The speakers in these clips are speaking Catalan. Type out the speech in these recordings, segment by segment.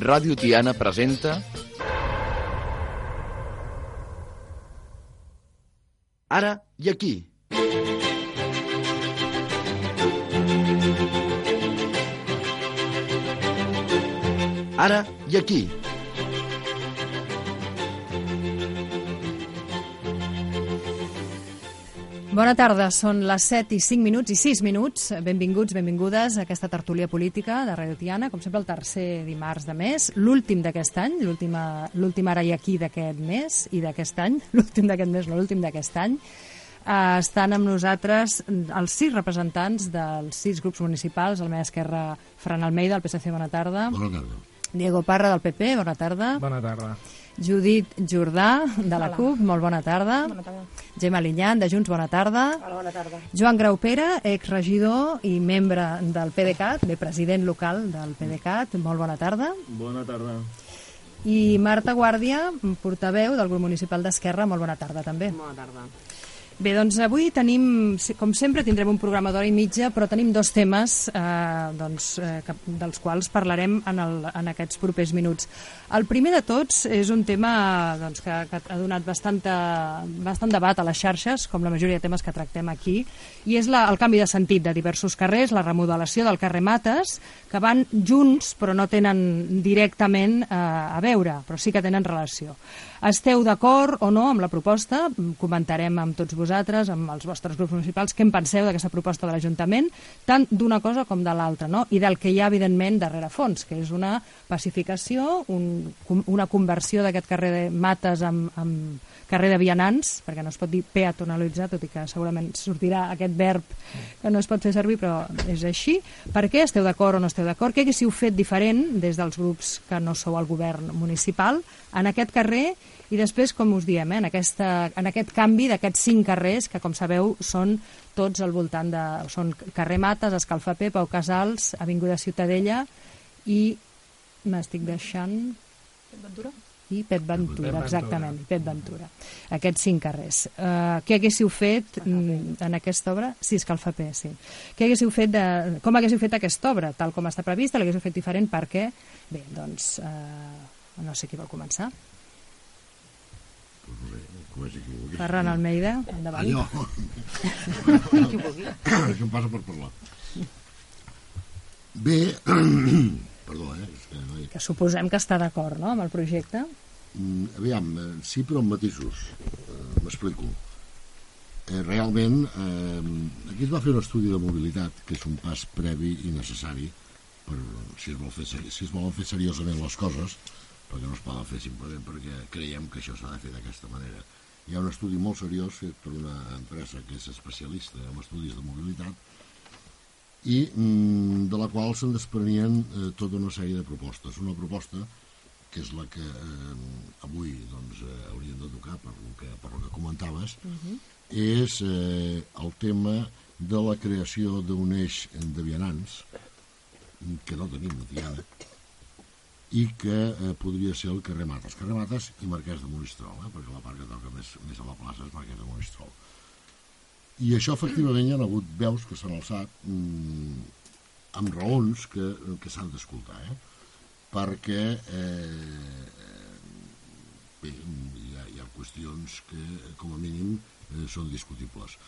Ràdio Tiana presenta... Ara i aquí. Ara i aquí. Bona tarda, són les 7 i 5 minuts i 6 minuts. Benvinguts, benvingudes a aquesta tertúlia política de Radio Tiana, com sempre el tercer dimarts de mes, l'últim d'aquest any, l'últim ara i aquí d'aquest mes i d'aquest any, l'últim d'aquest mes, no l'últim d'aquest any. Uh, estan amb nosaltres els sis representants dels sis grups municipals, el meva esquerra, Fran Almeida, del PSC, bona tarda. Bona tarda. Diego Parra, del PP, bona tarda. Bona tarda. Judit Jordà, de la Hola. CUP, molt bona tarda. Bona tarda. Gemma Linyan, de Junts, bona tarda. Hola, bona tarda. Joan Graupera, exregidor i membre del PDeCAT, bé, president local del PDeCAT, molt bona tarda. Bona tarda. I Marta Guàrdia, portaveu del grup municipal d'Esquerra, molt bona tarda també. Bona tarda. Bé, doncs avui tenim, com sempre, tindrem un programa d'hora i mitja, però tenim dos temes eh, doncs, eh, que, dels quals parlarem en, el, en aquests propers minuts. El primer de tots és un tema doncs, que, que ha donat bastanta, bastant debat a les xarxes, com la majoria de temes que tractem aquí, i és la, el canvi de sentit de diversos carrers, la remodelació del carrer Mates, que van junts però no tenen directament eh, a veure, però sí que tenen relació. Esteu d'acord o no amb la proposta? Comentarem amb tots vosaltres, amb els vostres grups municipals, què en penseu d'aquesta proposta de l'Ajuntament, tant d'una cosa com de l'altra, no? i del que hi ha, evidentment, darrere fons, que és una pacificació, un, una conversió d'aquest carrer de Mates amb, amb carrer de vianants, perquè no es pot dir peatonalitzar, tot i que segurament sortirà aquest verb que no es pot fer servir, però és així. Per què esteu d'acord o no esteu d'acord? Què haguéssiu fet diferent des dels grups que no sou al govern municipal en aquest carrer i després, com us diem, eh, en, aquesta, en aquest canvi d'aquests cinc carrers, que com sabeu són tots al voltant de... són carrer Mates, Escalfapé, Pau Casals, Avinguda Ciutadella i m'estic deixant... Ventura? i Pet Ventura, exactament, Pet Ventura. Aquests cinc carrers. Uh, què haguéssiu fet mm, en aquesta obra? Sí, Escalfapé, sí. Què haguéssiu fet de... Com haguéssiu fet aquesta obra? Tal com està prevista, l'haguéssiu fet diferent perquè... Bé, doncs, uh, no sé qui vol començar. Ferran Almeida, endavant. Jo? que em passa per parlar. Bé, perdó, eh? És que no hi... Que suposem que està d'acord, no?, amb el projecte. Mm, aviam, eh, sí, però amb matisos. Eh, M'explico. Eh, realment, eh, aquí es va fer un estudi de mobilitat, que és un pas previ i necessari per, si, es vol fer, si es volen fer seriosament les coses, perquè no es poden fer simplement perquè creiem que això s'ha de fer d'aquesta manera. Hi ha un estudi molt seriós fet per una empresa que és especialista en estudis de mobilitat i mm, de la qual se'n desprenien eh, tota una sèrie de propostes. Una proposta que és la que eh, avui doncs, eh, hauríem de tocar per lo que, per lo que comentaves, uh -huh. és eh, el tema de la creació d'un eix de vianants que no tenim a Tiana i que eh, podria ser el carrer Mates. Carrer Mates i Marquès de Monistrol, eh, perquè la part que toca més, més a la plaça és Marquès de Monistrol. I això, efectivament, hi ha hagut veus que s'han alçat mm, amb raons que, que s'han d'escoltar, eh? perquè eh, bé, hi, ha, hi ha qüestions que, com a mínim, eh, són discutibles.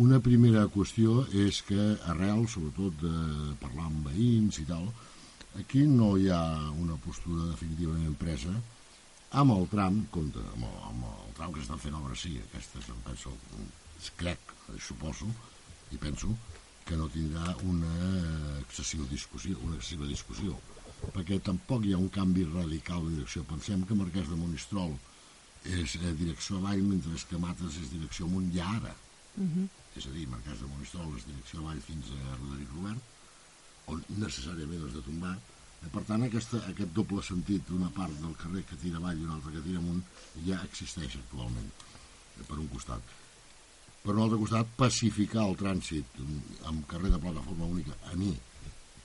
Una primera qüestió és que arrel, sobretot de parlar amb veïns i tal, aquí no hi ha una postura definitivament presa amb el tram, compte, amb el, amb el tram que estan fent obra sí, aquestes em penso, crec, suposo, i penso que no tindrà una excessiva discussió, una excessiva discussió, perquè tampoc hi ha un canvi radical de direcció. Pensem que Marquès de Monistrol és eh, direcció avall, mentre que Mates és direcció amunt ja ara. Uh -huh. És a dir, Marquès de Monistrol és direcció avall fins a Roderic Robert, on necessàriament has de tombar. Eh, per tant, aquesta, aquest doble sentit d'una part del carrer que tira avall i una altra que tira amunt ja existeix actualment, eh, per un costat per un altre costat, pacificar el trànsit amb carrer de plataforma única, a mi,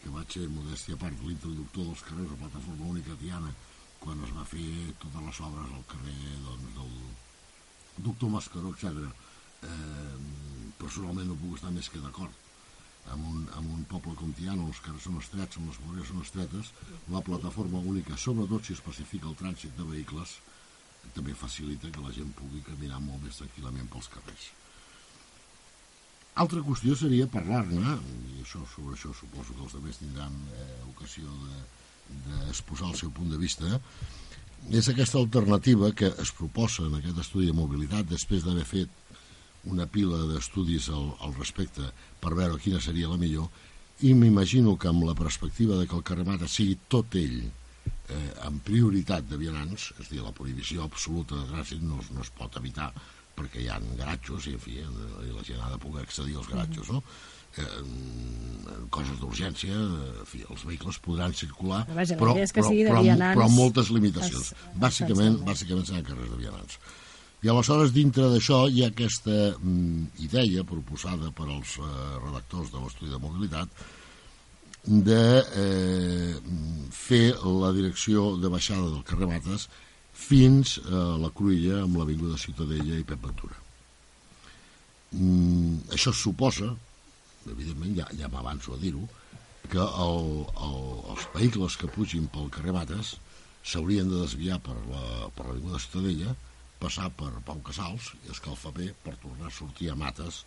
que vaig ser, modèstia a part, l'introductor dels carrers de plataforma única Tiana, quan es va fer totes les obres al carrer doncs, del doctor Mascaró, etc. Eh, personalment no puc estar més que d'acord. En un, en un poble com Tiana, on els carrers són estrets, les voreres són estretes, la plataforma única, sobretot si especifica el trànsit de vehicles, també facilita que la gent pugui caminar molt més tranquil·lament pels carrers. Altra qüestió seria parlar-ne, i això, sobre això suposo que els altres tindran eh, ocasió d'exposar de, el seu punt de vista, és aquesta alternativa que es proposa en aquest estudi de mobilitat després d'haver fet una pila d'estudis al, al respecte per veure quina seria la millor i m'imagino que amb la perspectiva de que el carrer Mata sigui tot ell eh, amb prioritat de vianants, és a dir, la prohibició absoluta de trànsit no, no es pot evitar perquè hi ha garatjos i, en fi, i la gent ha de poder accedir als garatjos, no? Eh, coses d'urgència, en fi, els vehicles podran circular, però, vaja, però, però, però, vianants, però amb moltes limitacions. es, bàsicament, bàsicament seran carrers de vianants. I aleshores, dintre d'això, hi ha aquesta mm, idea proposada per als eh, redactors de l'estudi de mobilitat de eh, fer la direcció de baixada del carrer Mates fins a la Cruïlla amb l'Avinguda Ciutadella i Pep Ventura. Mm, això suposa, evidentment ja, ja m'avanço a dir-ho, que el, el, els vehicles que pugin pel carrer Mates s'haurien de desviar per l'Avinguda la, Ciutadella, passar per Pau Casals i Escalfaper per tornar a sortir a Mates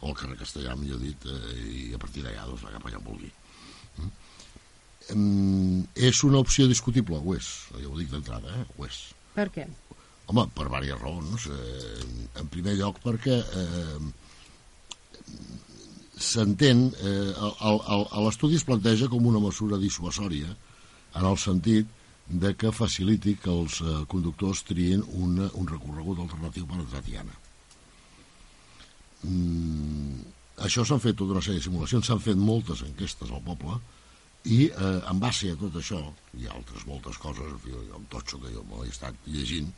o al carrer Castellà, millor dit, eh, i a partir d'allà doncs, va cap allà on vulgui. Mm? Mm, és una opció discutible? Ho és, ja ho dic d'entrada, eh? ho és. Per què? Home, per diverses raons. Eh, en primer lloc perquè eh, s'entén, eh, l'estudi es planteja com una mesura dissuasòria en el sentit de que faciliti que els eh, conductors trien una, un recorregut alternatiu per a Tiana. Mm, això s'han fet tota una sèrie de simulacions, s'han fet moltes enquestes al poble i eh, en base a tot això i altres moltes coses, en fi, el totxo que jo m'ho he estat llegint,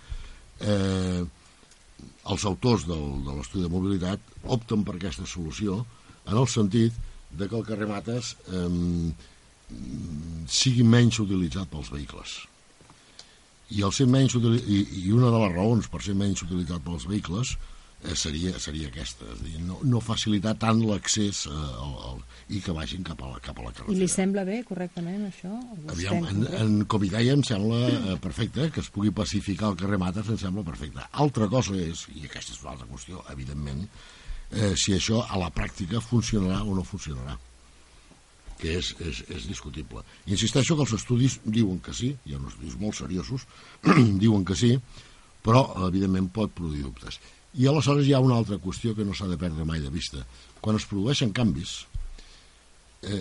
eh, els autors del, de l'estudi de mobilitat opten per aquesta solució en el sentit de que el carrer Mates eh, sigui menys utilitzat pels vehicles. I, el ser menys i, I una de les raons per ser menys utilitzat pels vehicles eh, seria, seria aquesta, és dir, no, no facilitar tant l'accés eh, al, al, i que vagin cap a la, cap a la carretera. I li sembla bé, correctament, això? Aviam, en, en, com hi deia, em sembla eh, perfecte, que es pugui pacificar el carrer Mates, em sembla perfecte. Altra cosa és, i aquesta és una altra qüestió, evidentment, eh, si això a la pràctica funcionarà o no funcionarà que és, és, és discutible. I insisteixo que els estudis diuen que sí, hi ha uns estudis molt seriosos, diuen que sí, però evidentment pot produir dubtes. I aleshores hi ha una altra qüestió que no s'ha de perdre mai de vista. Quan es produeixen canvis, eh,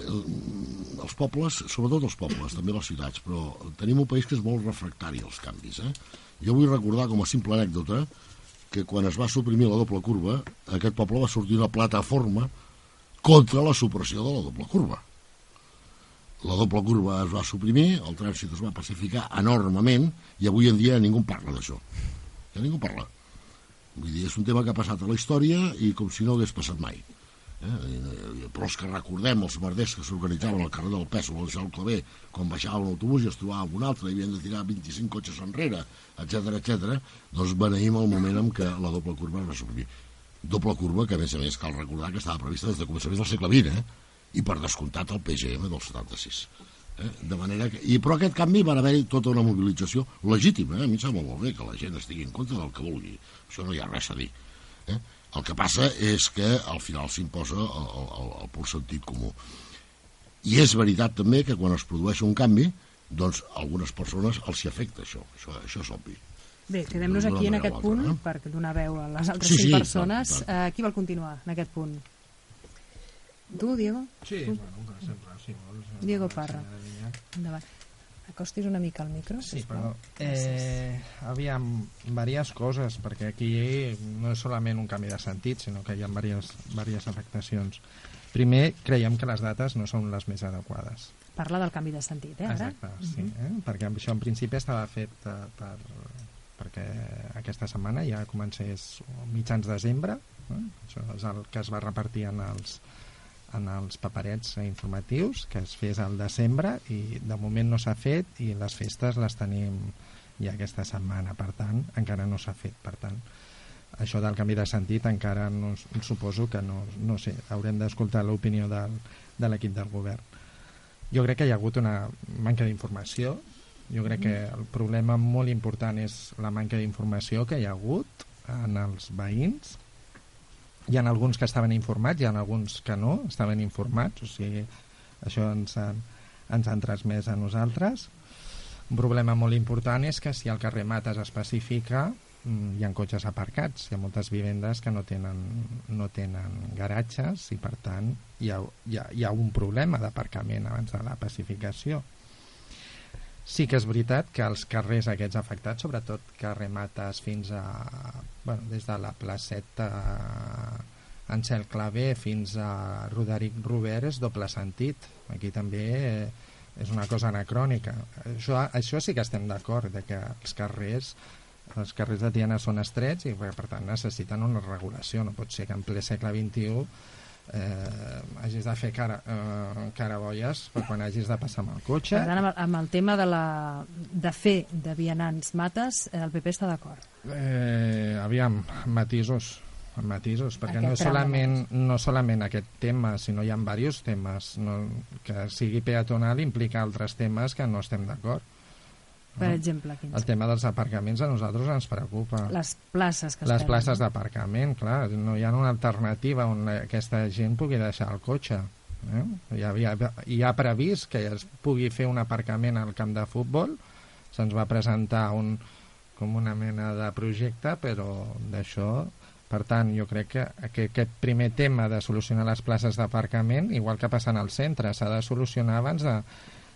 els pobles, sobretot els pobles, també les ciutats, però tenim un país que és molt refractari als canvis. Eh? Jo vull recordar com a simple anècdota que quan es va suprimir la doble curva, aquest poble va sortir una plataforma contra la supressió de la doble curva. La doble curva es va suprimir, el trànsit es va pacificar enormement i avui en dia ningú parla d'això. Ja ningú parla. Vull dir, és un tema que ha passat a la història i com si no hagués passat mai. Eh? Però els que recordem els merders que s'organitzaven al carrer del Pes o al Jaume Clavé, quan baixava l'autobús i es trobava un altre i havien de tirar 25 cotxes enrere, etc etc, doncs beneïm el moment en què la doble curva es va suprimir. Doble curva que, a més a més, cal recordar que estava prevista des de començaments del segle XX, eh? I per descomptat el PGM del 76. Eh? De manera que... I, però aquest canvi va haver-hi tota una mobilització legítima. Eh? A mi em sembla molt bé que la gent estigui en contra del que vulgui. Això no hi ha res a dir. Eh? El que passa és que al final s'imposa el, el, el pur sentit comú. I és veritat també que quan es produeix un canvi, doncs algunes persones els hi afecta això. Això, això és obvi. Bé, quedem-nos aquí en aquest punt eh? per donar veu a les altres Sí, sí, persones. tant, tant. Uh, qui vol continuar en aquest punt? Tu, Diego? Sí, Tu? bueno, que sempre, si vols. Diego Parra. Endavant. Acostis una mica al micro, Sí, però eh, aviam, diverses coses, perquè aquí no és solament un canvi de sentit, sinó que hi ha diverses, diverses afectacions. Primer, creiem que les dates no són les més adequades. Parla del canvi de sentit, eh, ara? Exacte, sí, eh? perquè això en principi estava fet eh, per, perquè aquesta setmana ja comencés mitjans desembre, eh? això és el que es va repartir en els, en els paperets informatius, que es fes al desembre i de moment no s'ha fet i les festes les tenim ja aquesta setmana, per tant, encara no s'ha fet, per tant. això del canvi de sentit encara no, suposo que no, no sé, haurem d'escoltar l'opinió de l'equip del govern. Jo crec que hi ha hagut una manca d'informació, jo crec que el problema molt important és la manca d'informació que hi ha hagut en els veïns. Hi ha alguns que estaven informats, hi ha alguns que no estaven informats, o sigui, això ens han, ens han transmès a nosaltres. Un problema molt important és que si al carrer Mates especifica Mm, hi ha cotxes aparcats, hi ha moltes vivendes que no tenen, no tenen garatges i per tant hi ha, hi ha, hi ha un problema d'aparcament abans de la pacificació. Sí que és veritat que els carrers aquests afectats, sobretot carrer Mates fins a... Bueno, des de la placeta Ansel Clavé fins a Roderic Robert és doble sentit. Aquí també és una cosa anacrònica. Això, això sí que estem d'acord, de que els carrers els carrers de Tiana són estrets i per tant necessiten una regulació no pot ser que en ple segle XXI eh, hagis de fer cara, eh, carabolles per quan hagis de passar amb el cotxe. Per tant amb amb el tema de, la, de fer de vianants mates el PP està d'acord? Eh, aviam, matisos matisos, perquè no solament, no solament aquest tema, sinó hi ha diversos temes. No, que sigui peatonal implica altres temes que no estem d'acord per exemple, quins? El tema dels aparcaments a nosaltres ens preocupa. Les places que Les places d'aparcament, clar. No hi ha una alternativa on aquesta gent pugui deixar el cotxe. Eh? Hi, havia, hi ha previst que es pugui fer un aparcament al camp de futbol. Se'ns va presentar un, com una mena de projecte, però d'això per tant, jo crec que, que aquest primer tema de solucionar les places d'aparcament, igual que passa al centre, s'ha de solucionar abans de,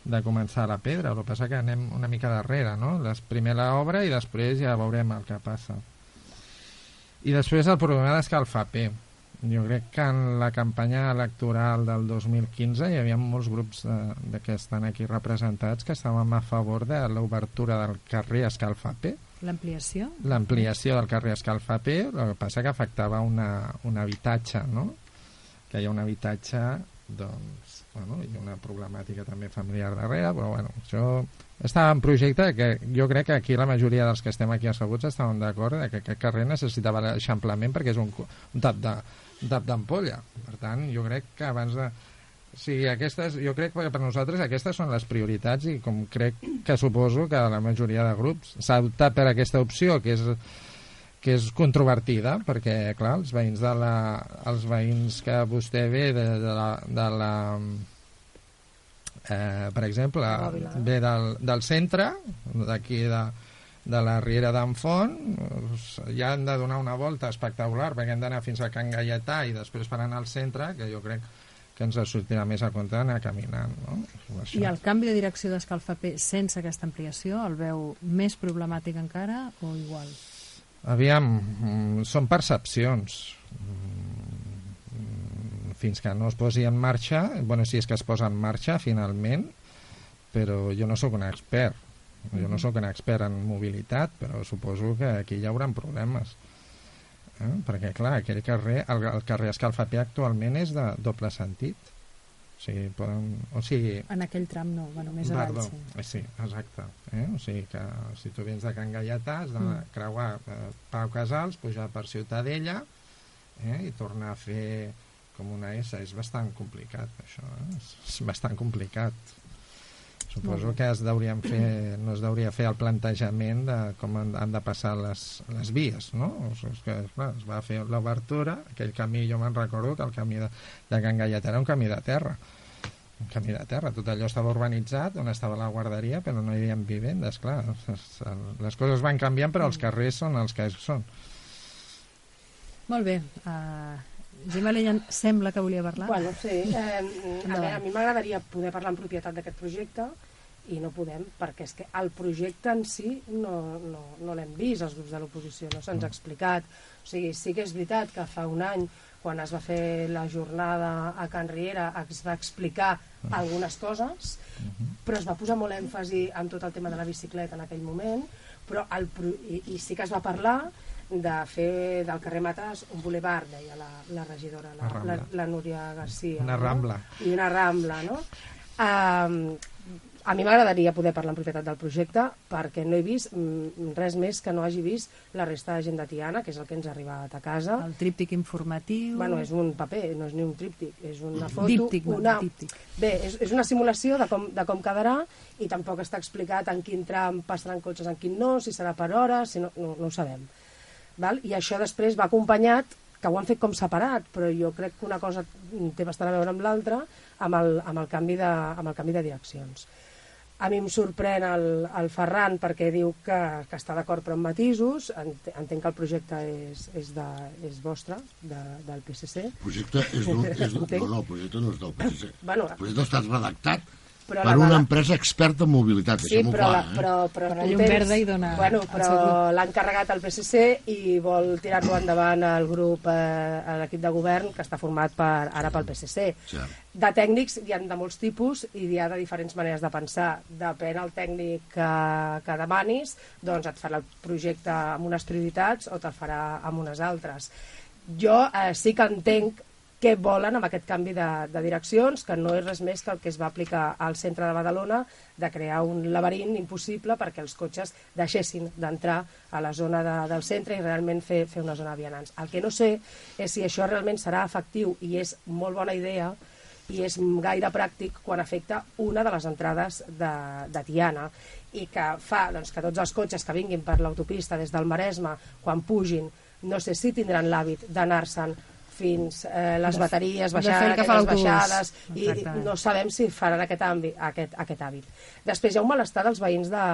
de començar la pedra, el que passa que anem una mica darrere, no? Les, primer l'obra i després ja veurem el que passa. I després el problema d'escalfar-P. Jo crec que en la campanya electoral del 2015 hi havia molts grups de, de que estan aquí representats que estàvem a favor de l'obertura del carrer Escalfa-P. L'ampliació? L'ampliació del carrer Escalfa-P, el que passa que afectava una, un habitatge, no? Que hi ha un habitatge, doncs, bueno, hi ha una problemàtica també familiar darrere, però bueno, això estava en projecte que jo crec que aquí la majoria dels que estem aquí asseguts estaven d'acord que aquest carrer necessitava l'eixamplament perquè és un, un tap de, tap d'ampolla. Per tant, jo crec que abans de... Sigui, aquestes, jo crec que per nosaltres aquestes són les prioritats i com crec que suposo que la majoria de grups s'ha optat per aquesta opció, que és que és controvertida perquè clar, els veïns de la, els veïns que vostè ve de, de la, de la eh, per exemple ve del, del centre d'aquí de, de la Riera d'en Font ja han de donar una volta espectacular perquè han d'anar fins a Can Gaietà i després per anar al centre que jo crec que ens sortirà més a compte d'anar caminant no? Això. I el canvi de direcció d'Escalfapé sense aquesta ampliació el veu més problemàtic encara o igual? Aviam, mm, són percepcions. Mm, fins que no es posi en marxa, bueno, si és que es posa en marxa finalment, però jo no sóc un expert. Jo no sóc un expert en mobilitat, però suposo que aquí hi haurà problemes. Eh? Perquè, clar, aquell carrer, el, el carrer Escalfapé actualment és de doble sentit sigui, poden, o sigui, en aquell tram no, bueno, més avall sí. sí, exacte eh? o sigui que si tu vens de Can Gaietà has de mm. creuar eh, Pau Casals pujar per Ciutadella eh? i tornar a fer com una S és bastant complicat això eh? és bastant complicat Suposo que es deurien fer, no es deuria fer el plantejament de com han, han de passar les, les vies, no? O sigui, que, clar, es va fer l'obertura, aquell camí, jo me'n recordo que el camí de, de Can Gallet era un camí de terra, un camí de terra, tot allò estava urbanitzat, on estava la guarderia, però no hi havia vivendes, clar, les coses van canviant, però els carrers són els que són. Molt bé, uh, Gemma Lenya sembla que volia parlar. Bueno, sí. Eh, a, veure, a mi m'agradaria poder parlar en propietat d'aquest projecte i no podem, perquè és que el projecte en si no, no, no l'hem vist els grups de l'oposició, no se'ns ha explicat. O sigui, sí que és veritat que fa un any, quan es va fer la jornada a Can Riera, es va explicar algunes coses, però es va posar molt èmfasi en tot el tema de la bicicleta en aquell moment, però el, i, i sí que es va parlar de fer del carrer Matas un boulevard, deia la, la regidora, la, la, la Núria Garcia. Una no? rambla. I una rambla, no? Um, a mi m'agradaria poder parlar en propietat del projecte perquè no he vist mm, res més que no hagi vist la resta de gent de Tiana, que és el que ens ha arribat a casa. El tríptic informatiu... Bueno, és un paper, no és ni un tríptic, és una foto... Díptic, no, una... díptic. Bé, és, és una simulació de com, de com quedarà i tampoc està explicat en quin tram passaran cotxes, en quin no, si serà per hores, si no, no, no ho sabem. Val? I això després va acompanyat que ho han fet com separat, però jo crec que una cosa té bastant a veure amb l'altra, amb, el, amb, el canvi de, amb el canvi de direccions. A mi em sorprèn el, el Ferran perquè diu que, que està d'acord però amb matisos. Ent- Entenc que el projecte és, és, de, és vostre, de, del PSC. El projecte és d'un... És no, no, el projecte no és del PSC. Bueno, el projecte estat redactat Però per una empresa experta en mobilitat, Sí, deixem-ho però, clar. la, eh? però, però La no llum tens- verda hi dona Bueno, al però seu grup. l'han carregat al PSC i vol tirar-lo endavant al grup, eh, a l'equip de govern, que està format per, ara pel PSC. Cert. De tècnics hi ha de molts tipus i hi ha de diferents maneres de pensar. Depèn el tècnic que, que demanis, doncs et farà el projecte amb unes prioritats o te'l farà amb unes altres. Jo eh, sí que entenc què volen amb aquest canvi de, de direccions, que no és res més que el que es va aplicar al centre de Badalona, de crear un laberint impossible perquè els cotxes deixessin d'entrar a la zona de, del centre i realment fer, fer una zona de vianants. El que no sé és si això realment serà efectiu i és molt bona idea i és gaire pràctic quan afecta una de les entrades de, de Tiana i que fa doncs, que tots els cotxes que vinguin per l'autopista des del Maresme, quan pugin, no sé si tindran l'hàbit d'anar-se'n fins eh, les bateries, de fer el baixar que fa les l'autobús. baixades i Exactament. no sabem si faran aquest, àmbit, aquest, aquest hàbit. Després hi ha un malestar dels veïns de,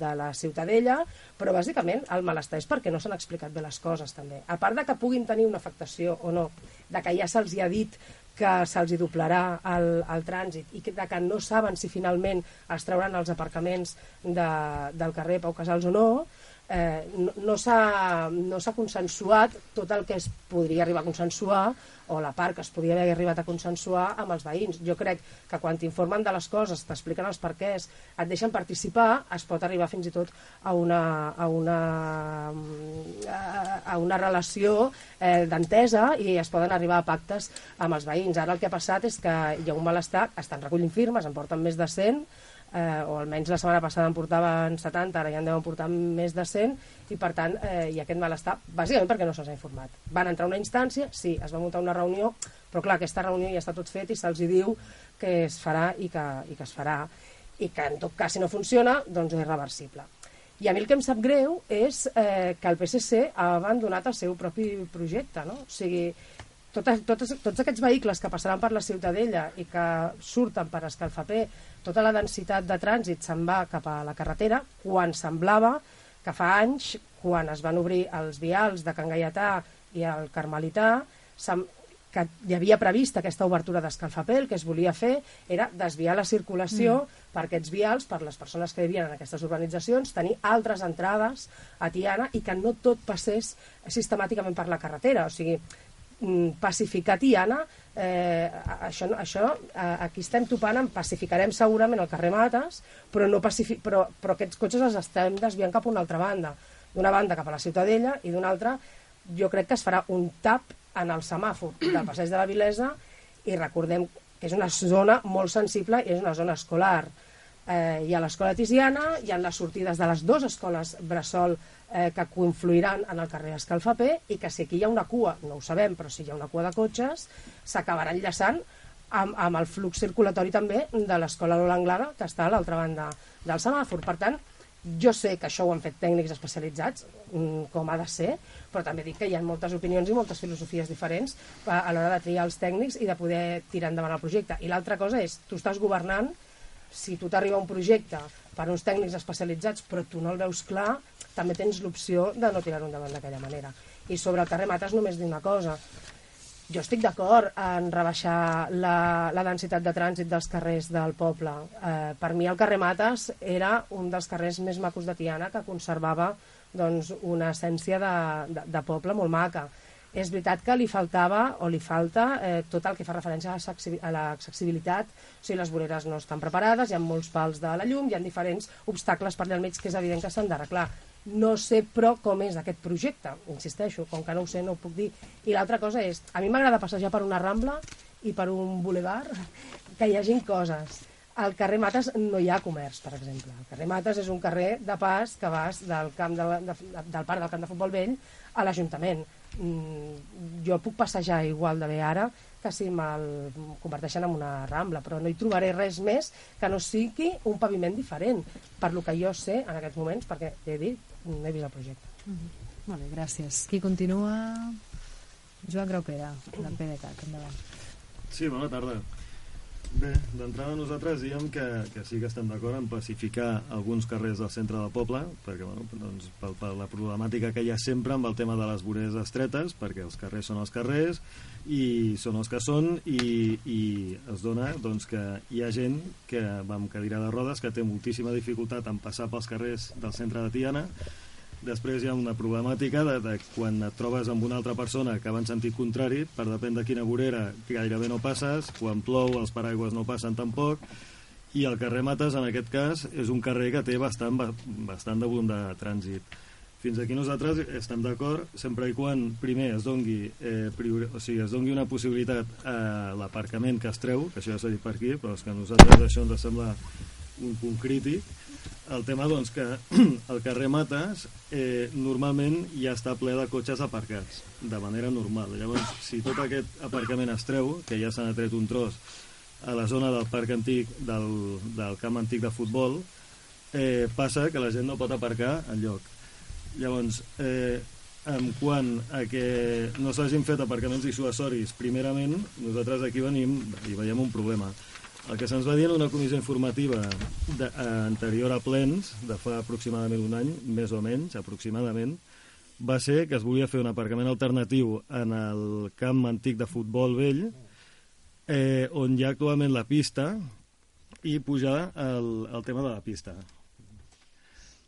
de la Ciutadella, però bàsicament el malestar és perquè no s'han explicat bé les coses també. A part de que puguin tenir una afectació o no, de que ja se'ls hi ha dit que se'ls hi doblarà el, el trànsit i que, de que no saben si finalment es trauran els aparcaments de, del carrer Pau Casals o no, eh, no, no s'ha no consensuat tot el que es podria arribar a consensuar o la part que es podria haver arribat a consensuar amb els veïns. Jo crec que quan t'informen de les coses, t'expliquen els perquès, et deixen participar, es pot arribar fins i tot a una, a una, a una relació eh, d'entesa i es poden arribar a pactes amb els veïns. Ara el que ha passat és que hi ha un malestar, estan recollint firmes, en porten més de 100, eh, o almenys la setmana passada en portaven 70, ara ja en deuen portar més de 100, i per tant eh, hi ha aquest malestar, bàsicament perquè no se'ls ha informat. Van entrar a una instància, sí, es va muntar una reunió, però clar, aquesta reunió ja està tot fet i se'ls diu que es farà i que, i que es farà, i que en tot cas si no funciona, doncs és reversible. I a mi el que em sap greu és eh, que el PSC ha abandonat el seu propi projecte, no? O sigui, totes, totes, tots aquests vehicles que passaran per la Ciutadella i que surten per escalfaper, tota la densitat de trànsit se'n va cap a la carretera, quan semblava que fa anys, quan es van obrir els vials de Can Gaietà i el Carmelità, que hi havia previst aquesta obertura d'escalfaper, el que es volia fer era desviar la circulació mm. per aquests vials, per les persones que vivien en aquestes urbanitzacions, tenir altres entrades a Tiana i que no tot passés sistemàticament per la carretera. O sigui, pacificar Tiana, eh, això, això eh, aquí estem topant amb pacificarem segurament el carrer Mates, però, no pacifi però, però aquests cotxes els estem desviant cap a una altra banda. D'una banda cap a la Ciutadella i d'una altra jo crec que es farà un tap en el semàfor del passeig de la Vilesa i recordem que és una zona molt sensible i és una zona escolar. Eh, hi ha l'escola Tisiana, hi ha les sortides de les dues escoles Bressol eh, que confluiran en el carrer Escalfaper i que si aquí hi ha una cua, no ho sabem, però si hi ha una cua de cotxes, s'acabarà enllaçant amb, amb el flux circulatori també de l'escola Lola Anglada, que està a l'altra banda del semàfor. Per tant, jo sé que això ho han fet tècnics especialitzats, mm, com ha de ser, però també dic que hi ha moltes opinions i moltes filosofies diferents a a l'hora de triar els tècnics i de poder tirar endavant el projecte. I l'altra cosa és, tu estàs governant, si tu t'arriba un projecte per uns tècnics especialitzats però tu no el veus clar, també tens l'opció de no tirar-ho endavant d'aquella manera. I sobre el carrer Mates només dir una cosa, jo estic d'acord en rebaixar la, la densitat de trànsit dels carrers del poble. Eh, per mi el carrer Mates era un dels carrers més macos de Tiana que conservava doncs, una essència de, de, de poble molt maca. És veritat que li faltava o li falta eh, tot el que fa referència a l'accessi- a l'accessibilitat, o sigui, les voreres no estan preparades, hi ha molts pals de la llum, hi ha diferents obstacles per allà al mig que és evident que s'han d'arreglar. No sé, però, com és aquest projecte, insisteixo, com que no ho sé, no ho puc dir. I l'altra cosa és, a mi m'agrada passejar per una rambla i per un boulevard que hi hagin coses. al carrer Mates no hi ha comerç, per exemple. El carrer Mates és un carrer de pas que vas del, camp de, de, del parc del camp de futbol vell a l'Ajuntament. Mm, jo puc passejar igual de bé ara que si me'l converteixen en una rambla, però no hi trobaré res més que no sigui un paviment diferent, per lo que jo sé en aquests moments, perquè he dit, no he vist el projecte. Mm -hmm. Molt bé, gràcies. Qui continua? Joan Graupera, del PDeCAT, endavant. Sí, bona tarda. Bé, d'entrada nosaltres diem que, que sí que estem d'acord en pacificar alguns carrers del centre del poble, perquè bueno, doncs, per, per la problemàtica que hi ha sempre amb el tema de les voreres estretes, perquè els carrers són els carrers i són els que són i, i es dona doncs, que hi ha gent que va amb cadira de rodes que té moltíssima dificultat en passar pels carrers del centre de Tiana Després hi ha una problemàtica de, de quan et trobes amb una altra persona que va en sentit contrari, per depèn de quina vorera gairebé no passes, quan plou els paraigües no passen tampoc, i el carrer Mates, en aquest cas, és un carrer que té bastant, bastant de volum de trànsit. Fins aquí nosaltres estem d'acord, sempre i quan primer es dongui, eh, priori, o sigui, es dongui una possibilitat a l'aparcament que es treu, que això ja s'ha dit per aquí, però és que a nosaltres això ens sembla un punt crític, el tema doncs, que el carrer Mates eh, normalment ja està ple de cotxes aparcats, de manera normal. Llavors, si tot aquest aparcament es treu, que ja s'ha tret un tros a la zona del parc antic, del, del camp antic de futbol, eh, passa que la gent no pot aparcar en lloc. Llavors, eh, en quant a que no s'hagin fet aparcaments dissuasoris, primerament, nosaltres aquí venim i veiem un problema el que se'ns va dir en una comissió informativa de, eh, anterior a plens, de fa aproximadament un any, més o menys, aproximadament, va ser que es volia fer un aparcament alternatiu en el camp antic de futbol vell, eh, on hi ha actualment la pista, i pujar el, el tema de la pista.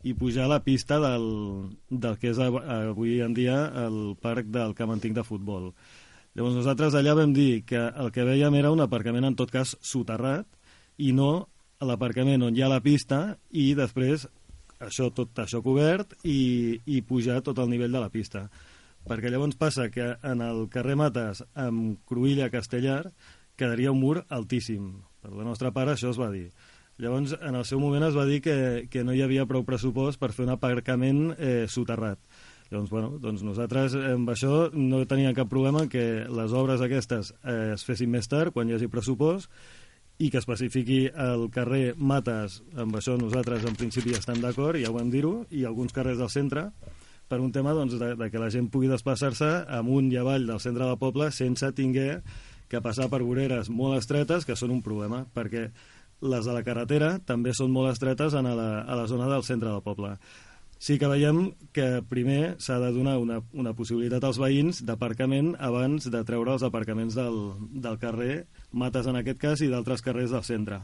I pujar la pista del, del que és avui en dia el parc del camp antic de futbol. Llavors nosaltres allà vam dir que el que veiem era un aparcament en tot cas soterrat i no l'aparcament on hi ha la pista i després això tot això cobert i, i pujar tot el nivell de la pista. Perquè llavors passa que en el carrer Mates amb Cruïlla Castellar quedaria un mur altíssim. Per la nostra part això es va dir. Llavors en el seu moment es va dir que, que no hi havia prou pressupost per fer un aparcament eh, soterrat Llavors, bueno, doncs nosaltres amb això no teníem cap problema que les obres aquestes eh, es fessin més tard, quan hi hagi pressupost, i que especifiqui el carrer Mates, amb això nosaltres en principi estem d'acord, ja ho vam dir-ho, i alguns carrers del centre, per un tema doncs, de, de que la gent pugui desplaçar-se amunt i avall del centre del poble sense tinguer que passar per voreres molt estretes, que són un problema, perquè les de la carretera també són molt estretes en la, a la zona del centre del poble sí que veiem que primer s'ha de donar una, una possibilitat als veïns d'aparcament abans de treure els aparcaments del, del carrer, Mates en aquest cas, i d'altres carrers del centre.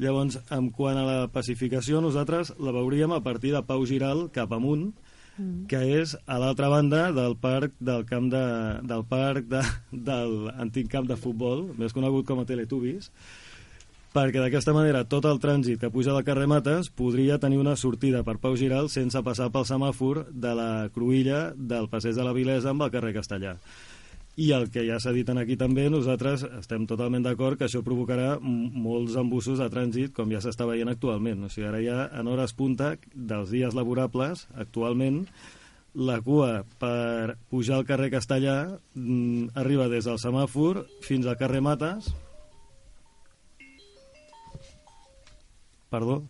Llavors, en quant a la pacificació, nosaltres la veuríem a partir de Pau Giral cap amunt, mm. que és a l'altra banda del parc del camp de, del parc de, del antic camp de futbol, més conegut com a Teletubbies, perquè d'aquesta manera tot el trànsit que puja del carrer Mates podria tenir una sortida per Pau Giral sense passar pel semàfor de la Cruïlla del Passeig de la Vilesa amb el carrer Castellà. I el que ja s'ha dit aquí també, nosaltres estem totalment d'acord que això provocarà molts embussos de trànsit, com ja s'està veient actualment. O sigui, ara ja en hores punta dels dies laborables, actualment, la cua per pujar al carrer Castellà arriba des del semàfor fins al carrer Mates, perdó,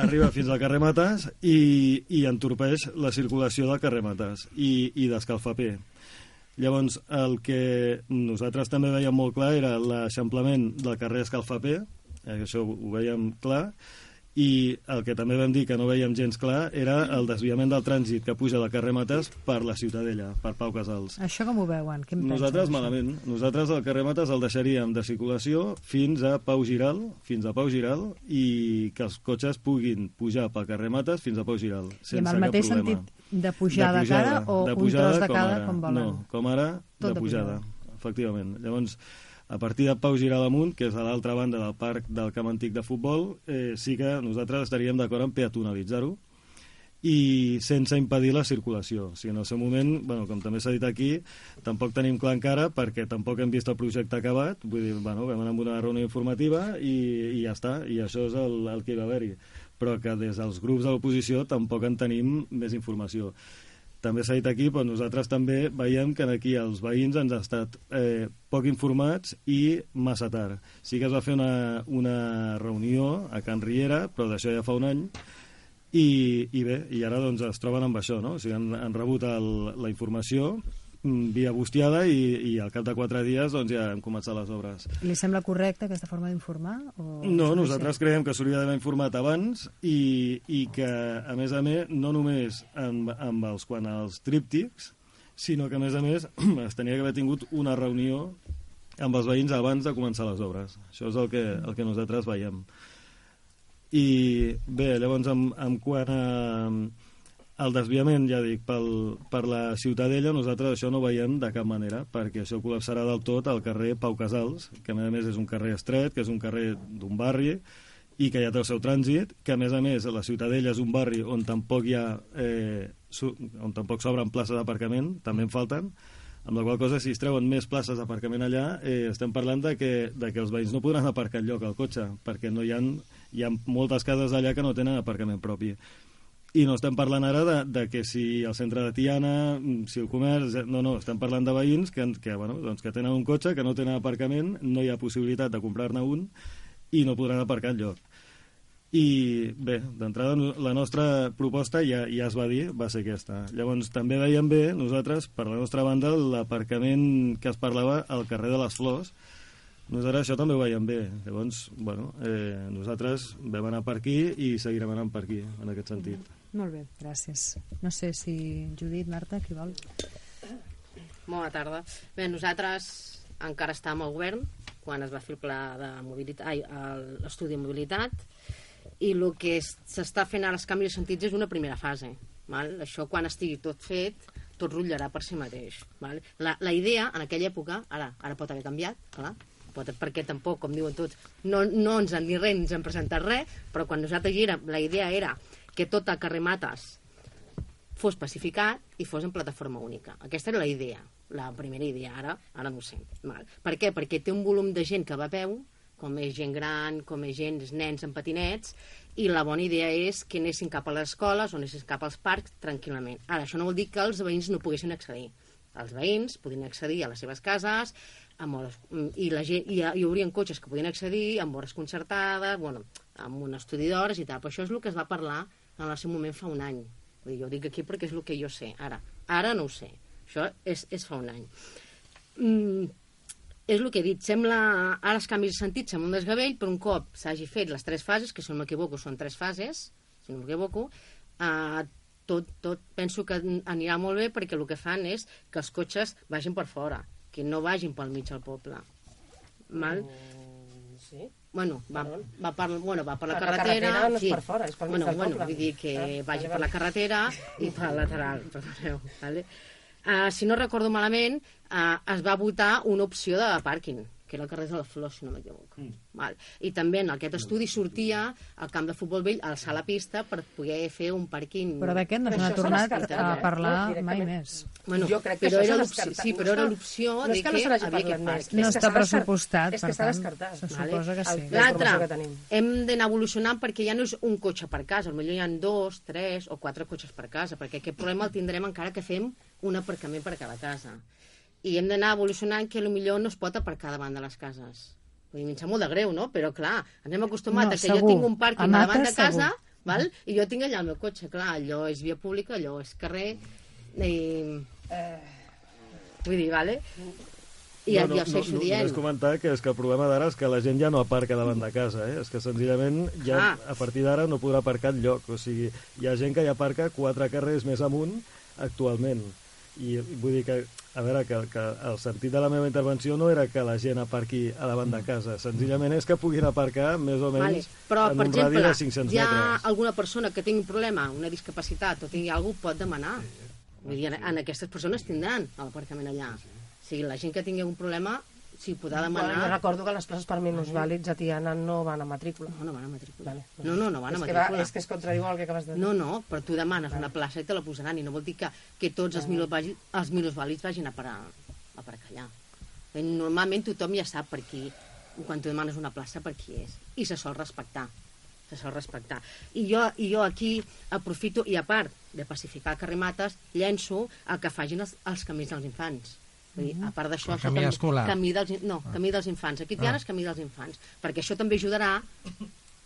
arriba fins al carrer Mates i, i entorpeix la circulació del carrer Mates i, i d'escalfaper. Llavors, el que nosaltres també veiem molt clar era l'eixamplament del carrer Escalfaper, eh, això ho veiem clar, i el que també vam dir que no veiem gens clar era el desviament del trànsit que puja del carrer Mates per la Ciutadella, per Pau Casals. Això com ho veuen? Què Nosaltres pensen, malament. Nosaltres el carrer Mates el deixaríem de circulació fins a Pau Giral, fins a Pau Giral, i que els cotxes puguin pujar pel carrer Mates fins a Pau Giral, sense I amb el mateix sentit de pujar de, pujada, de cara o de pujada, un tros de cara, com, com volen? No, com ara, Tot de, de pujada, pujada, efectivament. Llavors, a partir de Pau Giradamunt, que és a l'altra banda del parc del camp antic de futbol, eh, sí que nosaltres estaríem d'acord en peatonalitzar-ho i sense impedir la circulació. O sigui, en el seu moment, bueno, com també s'ha dit aquí, tampoc tenim clar encara perquè tampoc hem vist el projecte acabat, vull dir, bueno, vam anar amb una reunió informativa i, i ja està, i això és el, el que hi va haver-hi. Però que des dels grups de l'oposició tampoc en tenim més informació. També s'ha dit aquí, però nosaltres també veiem que aquí els veïns ens han estat eh, poc informats i massa tard. Sí que es va fer una, una reunió a Can Riera, però d'això ja fa un any, i, i bé, i ara doncs es troben amb això, no? O sigui, han, han rebut el, la informació via bustiada i, i al cap de quatre dies doncs ja hem començat les obres. Li sembla correcta aquesta forma d'informar? O... No, nosaltres creiem que s'hauria d'haver informat abans i, i que, a més a més, no només amb, amb els, quan els tríptics, sinó que, a més a més, es tenia que haver tingut una reunió amb els veïns abans de començar les obres. Això és el que, el que nosaltres veiem. I bé, llavors, en, en quant a, el desviament, ja dic, pel, per la Ciutadella, nosaltres això no ho veiem de cap manera, perquè això col·lapsarà del tot al carrer Pau Casals, que a més a més és un carrer estret, que és un carrer d'un barri, i que ja té el seu trànsit, que a més a més la Ciutadella és un barri on tampoc hi ha eh, on tampoc s'obren places d'aparcament, també en falten, amb la qual cosa si es treuen més places d'aparcament allà eh, estem parlant de que, de que els veïns no podran aparcar lloc al cotxe perquè no hi ha, hi ha moltes cases allà que no tenen aparcament propi i no estem parlant ara de, de que si el centre de Tiana, si el comerç... No, no, estem parlant de veïns que, que, bueno, doncs que tenen un cotxe, que no tenen aparcament, no hi ha possibilitat de comprar-ne un i no podran aparcar lloc. I bé, d'entrada la nostra proposta ja, ja es va dir, va ser aquesta. Llavors també veiem bé nosaltres, per la nostra banda, l'aparcament que es parlava al carrer de les Flors, nosaltres això també ho veiem bé. Llavors, bueno, eh, nosaltres vam anar per aquí i seguirem anant per aquí, en aquest sentit. Molt bé, gràcies. No sé si Judit, Marta, qui vol? Bona tarda. Bé, nosaltres encara estàvem al govern quan es va fer el pla de mobilitat, ai, l'estudi de mobilitat i el que s'està fent ara els canvis de sentits és una primera fase. Val? Això quan estigui tot fet tot rutllarà per si mateix. Val? La, la idea, en aquella època, ara, ara pot haver canviat, clar, pot, perquè tampoc, com diuen tots, no, no ens han ni res, ens han presentat res, però quan nosaltres hi érem, la idea era que tot el carrer Mates fos pacificat i fos en plataforma única. Aquesta era la idea, la primera idea, ara, ara no ho sé. Val. Per què? Perquè té un volum de gent que va a peu, com és gent gran, com és gent, nens en patinets, i la bona idea és que anessin cap a les escoles o anessin cap als parcs tranquil·lament. Ara, això no vol dir que els veïns no poguessin accedir. Els veïns podien accedir a les seves cases, amb hores, i, la gent, i hi haurien cotxes que podien accedir amb hores concertades, bueno, amb un estudi d'hores i tal. Però això és el que es va parlar en el seu moment fa un any. Vull dir, jo dic aquí perquè és el que jo sé. Ara, ara no ho sé. Això és, és fa un any. Mm, és el que he dit, sembla, ara els canvis de sentit sembla un desgavell, però un cop s'hagi fet les tres fases, que si no m'equivoco són tres fases, si no m'equivoco, eh, tot, tot penso que anirà molt bé perquè el que fan és que els cotxes vagin per fora, que no vagin pel mig del poble. Mal? Mm, sí. Bueno, va, va, per, bueno, va per la Per la carretera... carretera no és sí. per fora, és pel mig bueno, del bueno, poble. vull dir que Ah, vagi per la carretera i per la lateral, perdoneu. Vale? Uh, si no recordo malament, uh, es va votar una opció de pàrquing, que era el carrer de la Flor, si no m'equivoco. Mm. Val. I també en aquest estudi sortia al camp de futbol vell, alçar la pista per poder fer un pàrquing... Però d'aquest no s'ha tornat a eh? parlar Directament. mai més. Bueno, jo crec que però era sí, però era l'opció no de és que no que havia aquest més, pàrquing. No està pressupostat, És que per està tant, descartat. se suposa que sí. L'altre, informació que tenim. hem d'anar evolucionant perquè ja no és un cotxe per casa, potser hi ha dos, tres o quatre cotxes per casa, perquè aquest problema el tindrem encara que fem un aparcament per cada casa. I hem d'anar evolucionant que millor no es pot aparcar davant de les cases. Vull dir, em sap molt de greu, no? Però, clar, ens hem acostumat No, a que segur. jo tinc un A pàrquing Mates, davant de casa, segur. val? i jo tinc allà el meu cotxe. Clar, allò és via pública, allò és carrer... I... Vull dir, vale? I ja, ja ho sé, això dient. Només comentar que és que el problema d'ara és que la gent ja no aparca davant de casa, eh? És que senzillament ja Ah. a partir d'ara no podrà aparcar lloc. O sigui, hi ha gent que ja aparca quatre carrers més amunt actualment. I vull dir que, a veure, que, que el sentit de la meva intervenció no era que la gent aparqui a davant de casa. Senzillament és que puguin aparcar més o Vale. menys Però, en per un radi exemple, de 500 hi ha metres. alguna persona que tingui un problema, una discapacitat o tingui alguna pot demanar. Vull dir, en aquestes persones tindran l'aparcament allà. O sigui, la gent que tingui un problema Sí, podrà Bueno, demanar... jo recordo que les places per minusvàlids a Tiana no van a matrícula. No, no van a matrícula. Vale, No, no, no van a és que va, matrícula. és que es contradiu el que acabes de dir. No, no, però tu demanes una plaça i te la posaran i no vol dir que, que tots els, minusvàlids, els minusvàlids vagin a parar, a parar allà. Eh, Normalment tothom ja sap per qui, quan tu demanes una plaça, per qui és. I se sol respectar. Se sol respectar. I jo, i jo aquí aprofito, i a part de pacificar el carrer Mates, llenço el que fagin els, els camins dels infants. Vull dir, a part d'això... El camí també- escolar. Camí dels, no, camí dels infants. Aquí Tiana Ah. és camí dels infants. Perquè això també ajudarà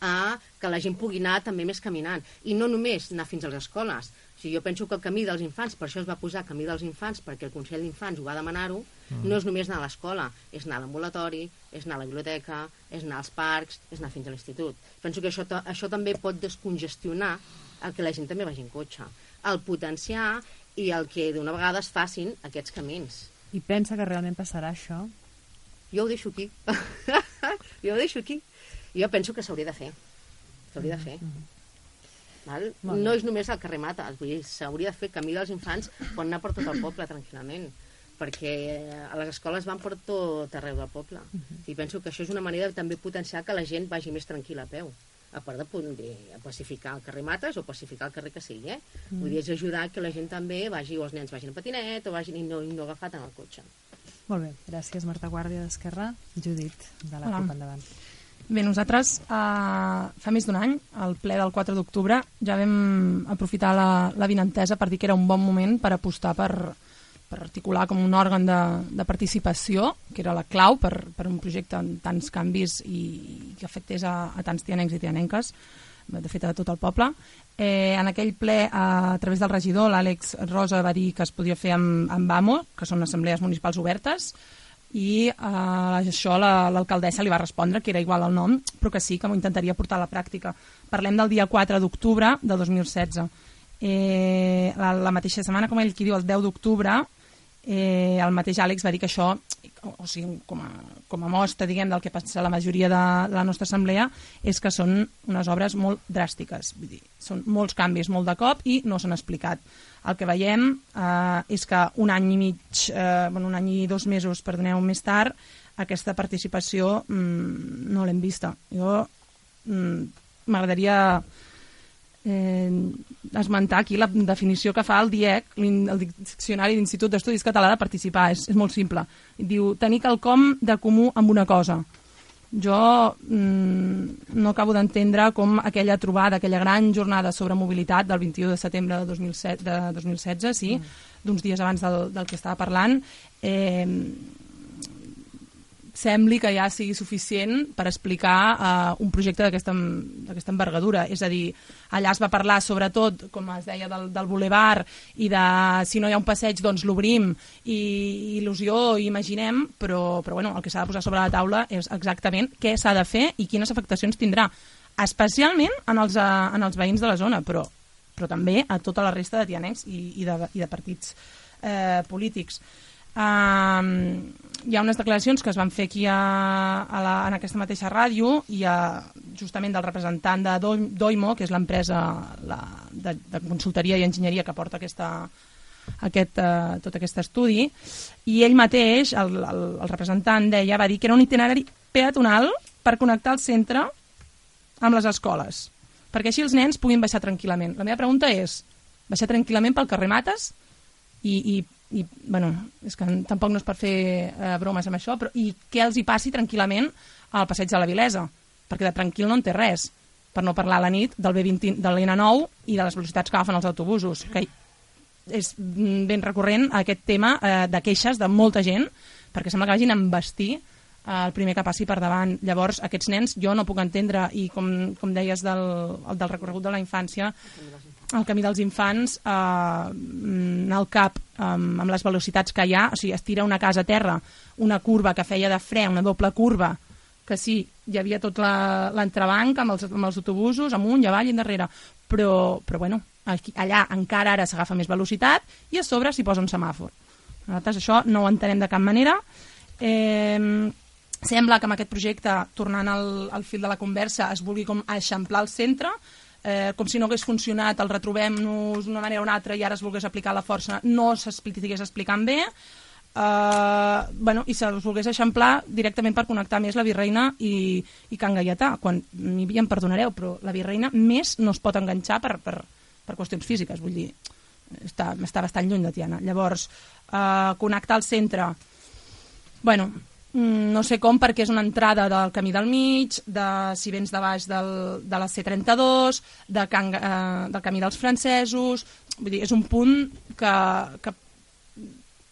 a que la gent pugui anar també més caminant. I no només anar fins a les escoles. O sigui, jo penso que el camí dels infants, per això es va posar camí dels infants, perquè el Consell d'Infants ho va demanar-ho, Mm. no és només anar a l'escola, és anar a l'ambulatori, és anar a la biblioteca, és anar als parcs, és anar fins a l'institut. Penso que això, això també pot descongestionar el que la gent també vagi en cotxe. El potenciar i el que d'una vegada es facin aquests camins. I pensa que realment passarà això? Jo ho deixo aquí. jo ho deixo aquí. Jo penso que s'hauria de fer. S'hauria de fer. Val? Molt bé. No és només al carrer dir, s'hauria de fer camí dels infants, pot anar per tot el poble tranquil·lament perquè a les escoles van per tot arreu del poble. I penso que això és una manera de també potenciar que la gent vagi més tranquil·la a peu a part de poder pacificar el carrer Mates o pacificar el carrer que sigui, eh? Vull dir, és ajudar que la gent també vagi, o els nens vagin en patinet, o vagin i no, i no agafat en el cotxe. Molt bé, gràcies Marta Guàrdia d'Esquerra. Judit, de la Hola. CUP endavant. Bé, nosaltres eh, fa més d'un any, al ple del 4 d'octubre, ja vam aprofitar la, la vinentesa per dir que era un bon moment per apostar per, per articular com un òrgan de, de participació, que era la clau per, per un projecte amb tants canvis i, i que afectés a, a tants tianencs i tianenques, de fet a tot el poble. Eh, en aquell ple, a, a través del regidor, l'Àlex Rosa va dir que es podia fer amb, amb AMO, que són assemblees municipals obertes, i eh, això la- l'alcaldessa li va respondre que era igual el nom, però que sí, que m'ho intentaria portar a la pràctica. Parlem del dia 4 d'octubre de 2016. Eh, la, la mateixa setmana, com ell qui diu, el 10 d'octubre, eh, el mateix Àlex va dir que això, o, o sigui, com a, com a mostra, diguem, del que pensa la majoria de, de la nostra assemblea, és que són unes obres molt dràstiques. Vull dir, són molts canvis, molt de cop, i no s'han explicat. El que veiem eh, és que un any i mig, eh, bueno, un any i dos mesos, perdoneu, més tard, aquesta participació mm, no l'hem vista. Jo mm, m'agradaria eh, esmentar aquí la definició que fa el DIEC, el Diccionari d'Institut d'Estudis Català de participar. És, és molt simple. Diu, tenir quelcom de comú amb una cosa. Jo mm, no acabo d'entendre com aquella trobada, aquella gran jornada sobre mobilitat del 21 de setembre de, 2007, de 2016, sí, d'uns dies abans del, del que estava parlant, eh, sembli que ja sigui suficient per explicar uh, un projecte d'aquesta envergadura. És a dir, allà es va parlar sobretot, com es deia, del, del bulevar i de si no hi ha un passeig, doncs l'obrim i il·lusió, imaginem, però, però bueno, el que s'ha de posar sobre la taula és exactament què s'ha de fer i quines afectacions tindrà, especialment en els, uh, en els veïns de la zona, però, però també a tota la resta de tianencs i, i, de, i de partits eh, polítics. Um, hi ha unes declaracions que es van fer aquí a, a la, en aquesta mateixa ràdio i a, justament del representant de Doi- Doimo, que és l'empresa de, de consultoria i enginyeria que porta aquesta, aquest, uh, tot aquest estudi i ell mateix, el, el, el representant deia, va dir que era un itinerari peatonal per connectar el centre amb les escoles perquè així els nens puguin baixar tranquil·lament. La meva pregunta és, baixar tranquil·lament pel carrer Mates i, i, i bueno, és que tampoc no és per fer eh, bromes amb això, però i què els hi passi tranquil·lament al passeig de la Vilesa? Perquè de tranquil no en té res, per no parlar a la nit del B20, de l'N9 i de les velocitats que agafen els autobusos, que és mm, ben recurrent aquest tema eh, de queixes de molta gent, perquè sembla que vagin a embestir eh, el primer que passi per davant. Llavors, aquests nens jo no puc entendre, i com, com deies del, el del recorregut de la infància, el camí dels infants eh, al cap eh, amb les velocitats que hi ha, o sigui, es tira una casa a terra, una curva que feia de fre, una doble curva, que sí, hi havia tot l'entrebanc amb, els, amb els autobusos, amunt i avall i endarrere, però, però bueno, aquí, allà encara ara s'agafa més velocitat i a sobre s'hi posa un semàfor. Nosaltres això no ho entenem de cap manera. Eh, sembla que amb aquest projecte, tornant al, al fil de la conversa, es vulgui com eixamplar el centre, eh, com si no hagués funcionat, el retrobem-nos d'una manera o una altra i ara es volgués aplicar la força, no s'estigués explicant bé. eh, bueno, i se'ls volgués eixamplar directament per connectar més la Virreina i, i Can Gaietà, quan m'hi em perdonareu, però la Virreina més no es pot enganxar per, per, per qüestions físiques, vull dir, està, està bastant lluny de Tiana. Llavors, eh, connectar el centre, bueno, no sé com perquè és una entrada del camí del mig, de si vens de baix del, de la C32, de Can, eh, del camí dels francesos, vull dir, és un punt que, que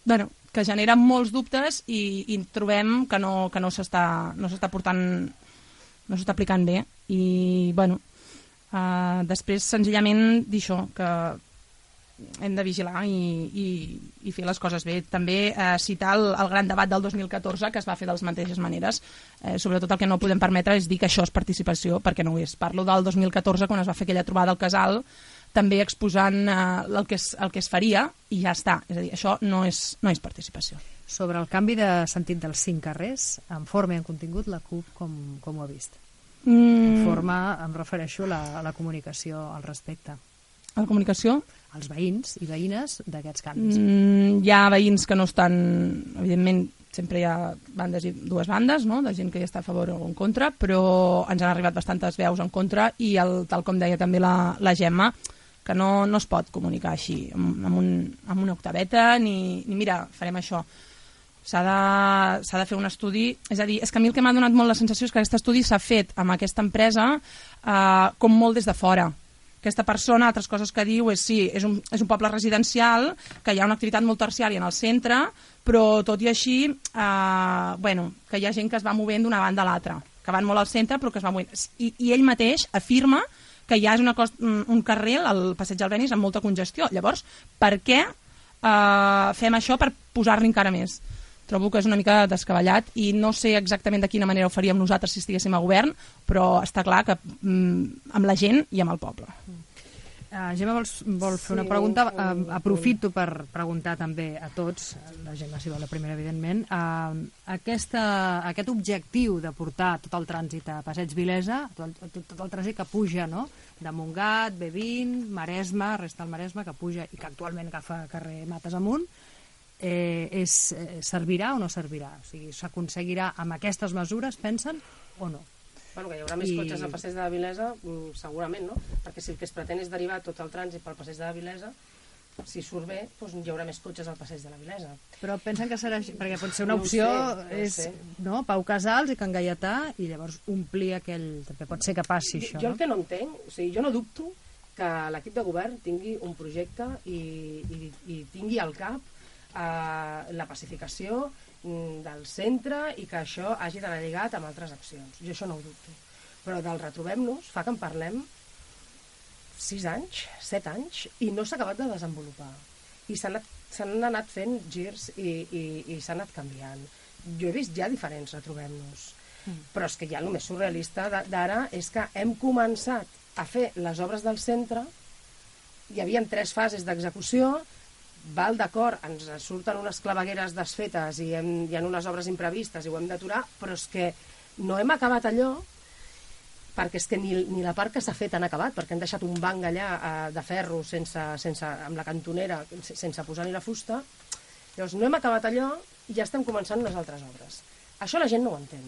bueno, que genera molts dubtes i, i trobem que no, que no s'està no portant no s'està aplicant bé. I bueno uh, després senzillament dir això que hem de vigilar i, i, i fer les coses bé. També eh, citar el, el gran debat del 2014 que es va fer de les mateixes maneres. Eh, sobretot el que no podem permetre és dir que això és participació, perquè no ho és. Parlo del 2014 quan es va fer aquella trobada al casal també exposant eh, el, que es, el que es faria i ja està. És a dir, això no és, no és participació. Sobre el canvi de sentit dels cinc carrers, en forma i en contingut, la CUP com, com ho ha vist? Mm. En forma, em refereixo a la, a la comunicació al respecte. A la comunicació? Els veïns i veïnes d'aquests canvis. Mm, hi ha veïns que no estan... Evidentment, sempre hi ha bandes i dues bandes, no?, de gent que hi està a favor o en contra, però ens han arribat bastantes veus en contra i, el, tal com deia també la, la Gemma, que no, no es pot comunicar així, amb, amb, un, amb una octaveta, ni, ni mira, farem això. S'ha de, de fer un estudi... És a dir, és que a mi el que m'ha donat molt la sensació és que aquest estudi s'ha fet amb aquesta empresa eh, com molt des de fora. Aquesta persona, altres coses que diu és sí, és un, és un poble residencial, que hi ha una activitat molt terciària en el centre, però tot i així, eh, bueno, que hi ha gent que es va movent d'una banda a l'altra, que van molt al centre però que es va movent. I, i ell mateix afirma que ja és una cost, un carril, el passeig Albéniz, amb molta congestió. Llavors, per què eh, fem això per posar-li encara més? Trobo que és una mica descabellat i no sé exactament de quina manera ho faríem nosaltres si estiguéssim a govern, però està clar que mm, amb la gent i amb el poble. Uh, Gemma, vols, vol fer una pregunta? Uh, aprofito per preguntar també a tots, la Gemma si vol la primera, evidentment, uh, aquesta, aquest objectiu de portar tot el trànsit a Passeig Vilesa, tot, tot, tot el trànsit que puja, no?, de Montgat, B20, Maresme, resta el Maresme, que puja i que actualment agafa carrer Mates amunt, eh, és, eh, servirà o no servirà? O sigui, s'aconseguirà amb aquestes mesures, pensen, o no? Bueno, que hi haurà més I... cotxes al passeig de la Vilesa, mm, segurament, no? Perquè si el que es pretén és derivar tot el trànsit pel passeig de la Vilesa, si surt bé, doncs hi haurà més cotxes al passeig de la Vilesa. Però pensen que serà així, perquè pot ser una no opció, sé, no és sé. no, Pau Casals i Can Gaietà, i llavors omplir aquell... També pot ser que passi això, jo, jo el que no entenc, o sigui, jo no dubto que l'equip de govern tingui un projecte i, i, i tingui al cap eh, la pacificació Mm, del centre i que això hagi d'anar lligat amb altres accions. Jo això no ho dubto. Però del retrobem-nos fa que en parlem 6 anys, 7 anys, i no s'ha acabat de desenvolupar. I s'han anat, anat fent girs i, i, i s'ha anat canviant. Jo he vist ja diferents retrobem-nos. Mm. Però és que ja el més surrealista d'ara és que hem començat a fer les obres del centre, hi havia tres fases d'execució, val d'acord, ens surten unes clavegueres desfetes i hem, hi ha unes obres imprevistes i ho hem d'aturar, però és que no hem acabat allò perquè és que ni, ni la part que s'ha fet han acabat, perquè han deixat un banc allà eh, de ferro sense, sense, amb la cantonera, sense posar ni la fusta. Llavors, no hem acabat allò i ja estem començant unes altres obres. Això la gent no ho entén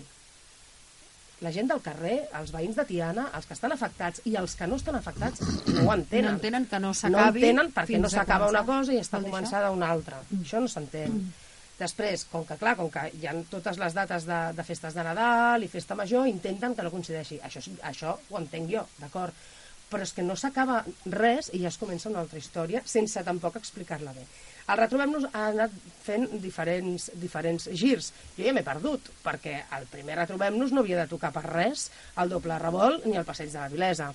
la gent del carrer, els veïns de Tiana, els que estan afectats i els que no estan afectats no ho entenen. No entenen que no s'acabi No entenen perquè no s'acaba una cosa i està començada una altra. Mm. Això no s'entén. Mm. Després, com que, clar, com que hi ha totes les dates de, de festes de Nadal i festa major, intenten que no coincideixi. Això, això ho entenc jo, d'acord? Però és que no s'acaba res i ja es comença una altra història sense tampoc explicar-la bé. El Retrobem-nos ha anat fent diferents, diferents girs. Jo ja m'he perdut, perquè el primer Retrobem-nos no havia de tocar per res el doble revolt ni el passeig de la Vilesa.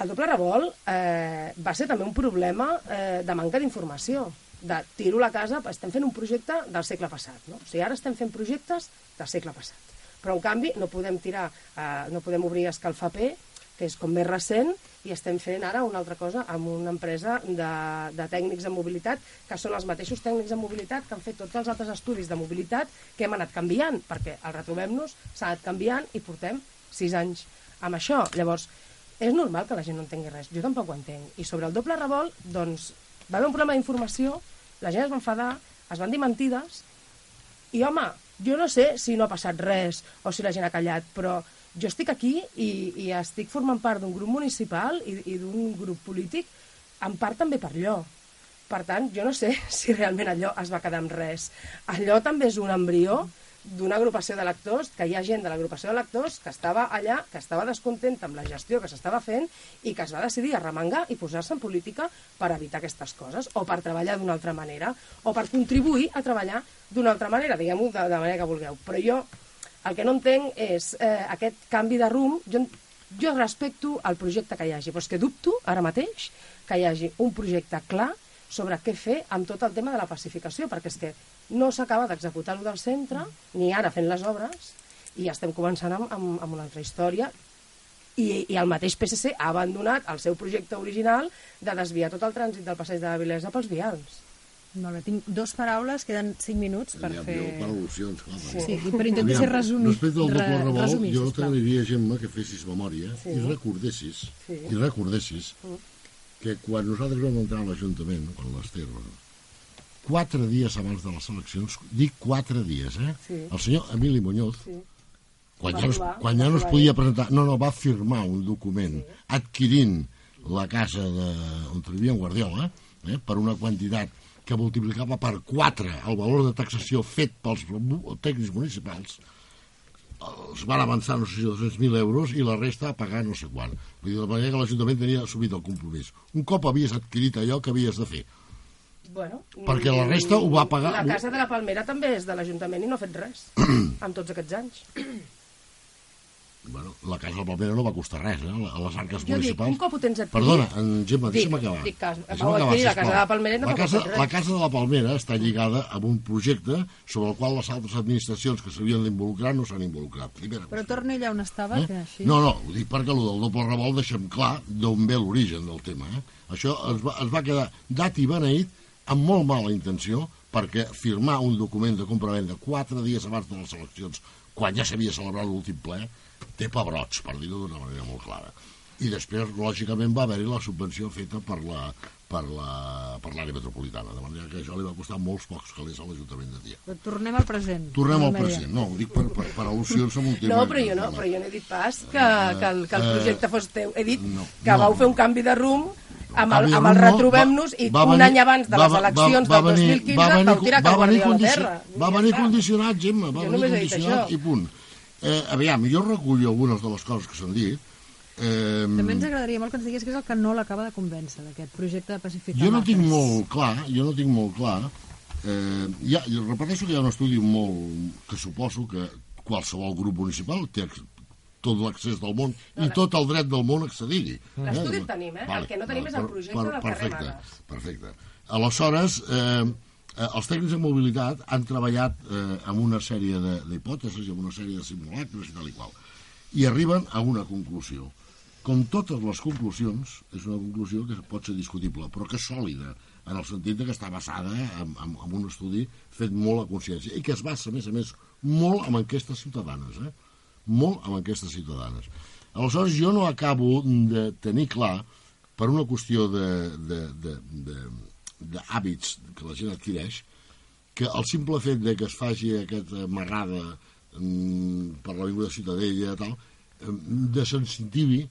El doble revolt eh, va ser també un problema eh, de manca d'informació de tiro la casa, estem fent un projecte del segle passat, no? O sigui, ara estem fent projectes del segle passat. Però, en canvi, no podem tirar, eh, no podem obrir escalfaper que és com més recent, i estem fent ara una altra cosa amb una empresa de, de tècnics en mobilitat, que són els mateixos tècnics en mobilitat que han fet tots els altres estudis de mobilitat que hem anat canviant, perquè el retrobem-nos s'ha anat canviant i portem sis anys amb això. Llavors, és normal que la gent no entengui res, jo tampoc ho entenc. I sobre el doble revolt, doncs, va haver un problema d'informació, la gent es va enfadar, es van dir mentides i, home, jo no sé si no ha passat res o si la gent ha callat, però jo estic aquí i, i estic formant part d'un grup municipal i, i d'un grup polític, en part també per allò. Per tant, jo no sé si realment allò es va quedar amb res. Allò també és un embrió d'una agrupació de lectors, que hi ha gent de l'agrupació de lectors que estava allà, que estava descontenta amb la gestió que s'estava fent i que es va decidir arremangar i posar-se en política per evitar aquestes coses, o per treballar d'una altra manera, o per contribuir a treballar d'una altra manera, diguem-ho de, de manera que vulgueu. Però jo el que no entenc és eh, aquest canvi de rumb. Jo, jo respecto el projecte que hi hagi, però és que dubto ara mateix que hi hagi un projecte clar sobre què fer amb tot el tema de la pacificació, perquè és que no s'acaba d'executar-ho del centre, ni ara fent les obres, i ja estem començant amb, amb, amb una altra història, i, i el mateix PSC ha abandonat el seu projecte original de desviar tot el trànsit del passeig de la Vilesa pels vials. Molt bé, tinc dos paraules, queden cinc minuts per Ja, fer... per al·lusions, clar. Sí, sí, però intento ser resumit. Respecte al doble re- revolt, jo sisplau. t'agrairia, Gemma, que fessis memòria Sí. i recordessis, Sí. i recordessis que quan nosaltres vam entrar a l'Ajuntament, quan l'Ester, quatre dies abans de les eleccions, dic quatre dies, eh? Sí. El senyor Emili Muñoz, Sí. quan Va ja, no, es- quan va ja no es podia presentar, no, no, va firmar un document adquirint la casa de, on vivia en Guardiola eh, per una quantitat que multiplicava per 4 el valor de taxació fet pels tècnics municipals es van avançar, no sé si 200.000 euros i la resta a pagar no sé quan. Vull dir, de manera que l'Ajuntament tenia assumit el compromís. Un cop havies adquirit allò que havies de fer. Bueno, Perquè la resta ho va pagar- La Casa de la Palmera també és de l'Ajuntament i no ha fet res en tots aquests anys. Bueno, la casa de la Palmera no va costar res, eh? A les arques Jo dic, municipals... un cop ho tens adquirit... Perdona, en Gemma, Dic, deixa'm acabar. dic que Deixa'm acabar, la. Casa de la Palmera no la casa, la casa de la Palmera està lligada amb un projecte sobre el qual les altres administracions que s'havien d'involucrar no s'han involucrat. Primera Però qüestió. torni allà on estava, Eh? que així... No, no, ho dic perquè el del doble revolt deixem clar d'on ve l'origen del tema. Eh? Això es va, es va quedar dat i beneït amb molt mala intenció perquè firmar un document de compravenda quatre dies abans de les eleccions, quan ja s'havia celebrat l'últim ple, té pebrots, per dir-ho d'una manera molt clara. I després, lògicament, va haver-hi la subvenció feta per la per la- per l'àrea metropolitana, de manera que això li va costar molts pocs calés a l'Ajuntament de Tia. Tornem al present. Tornem al present, no, ho dic per, per, per al·lusions amb un tema... No, però jo no, però jo no he dit pas que, que, el, que el Eh, projecte fos teu. He dit no, que no. vau fer un canvi de rumb amb el, amb el retrobem-nos va- i va un venir- any abans de va- les va- eleccions va del venir- 2015 va venir- va venir a la condici- terra. Va venir condicionat, Gemma, va Jo venir condicionat i punt. Eh, aviam, jo recullo algunes de les coses que s'han dit. Eh, També ens agradaria molt que ens digués què és el que no l'acaba de convèncer d'aquest projecte de pacificar jo no tinc molt clar, jo no tinc molt clar, eh, ja, repeteixo que hi ha un estudi molt, que suposo que qualsevol grup municipal té tot l'accés del món i tot el dret del món a accedir-hi. L'estudi el tenim, eh? El que no tenim és el projecte del carrer perfecte, Mates. Perfecte. Aleshores, eh, eh, els tècnics de mobilitat han treballat eh, amb una sèrie de- d'hipòtesis i amb una sèrie de simulacres i tal i qual. I arriben a una conclusió. Com totes les conclusions, és una conclusió que pot ser discutible, però que és sòlida, en el sentit de que està basada en, en, en un estudi fet molt a consciència i que es basa, a més a més, molt en enquestes ciutadanes, eh? Molt en enquestes ciutadanes. Aleshores, jo no acabo de tenir clar, per una qüestió de, de, de, de, d'hàbits que la gent adquireix, que el simple fet de que es faci aquesta marrada mm, per l'Avinguda Ciutadella tal, eh, desincentivi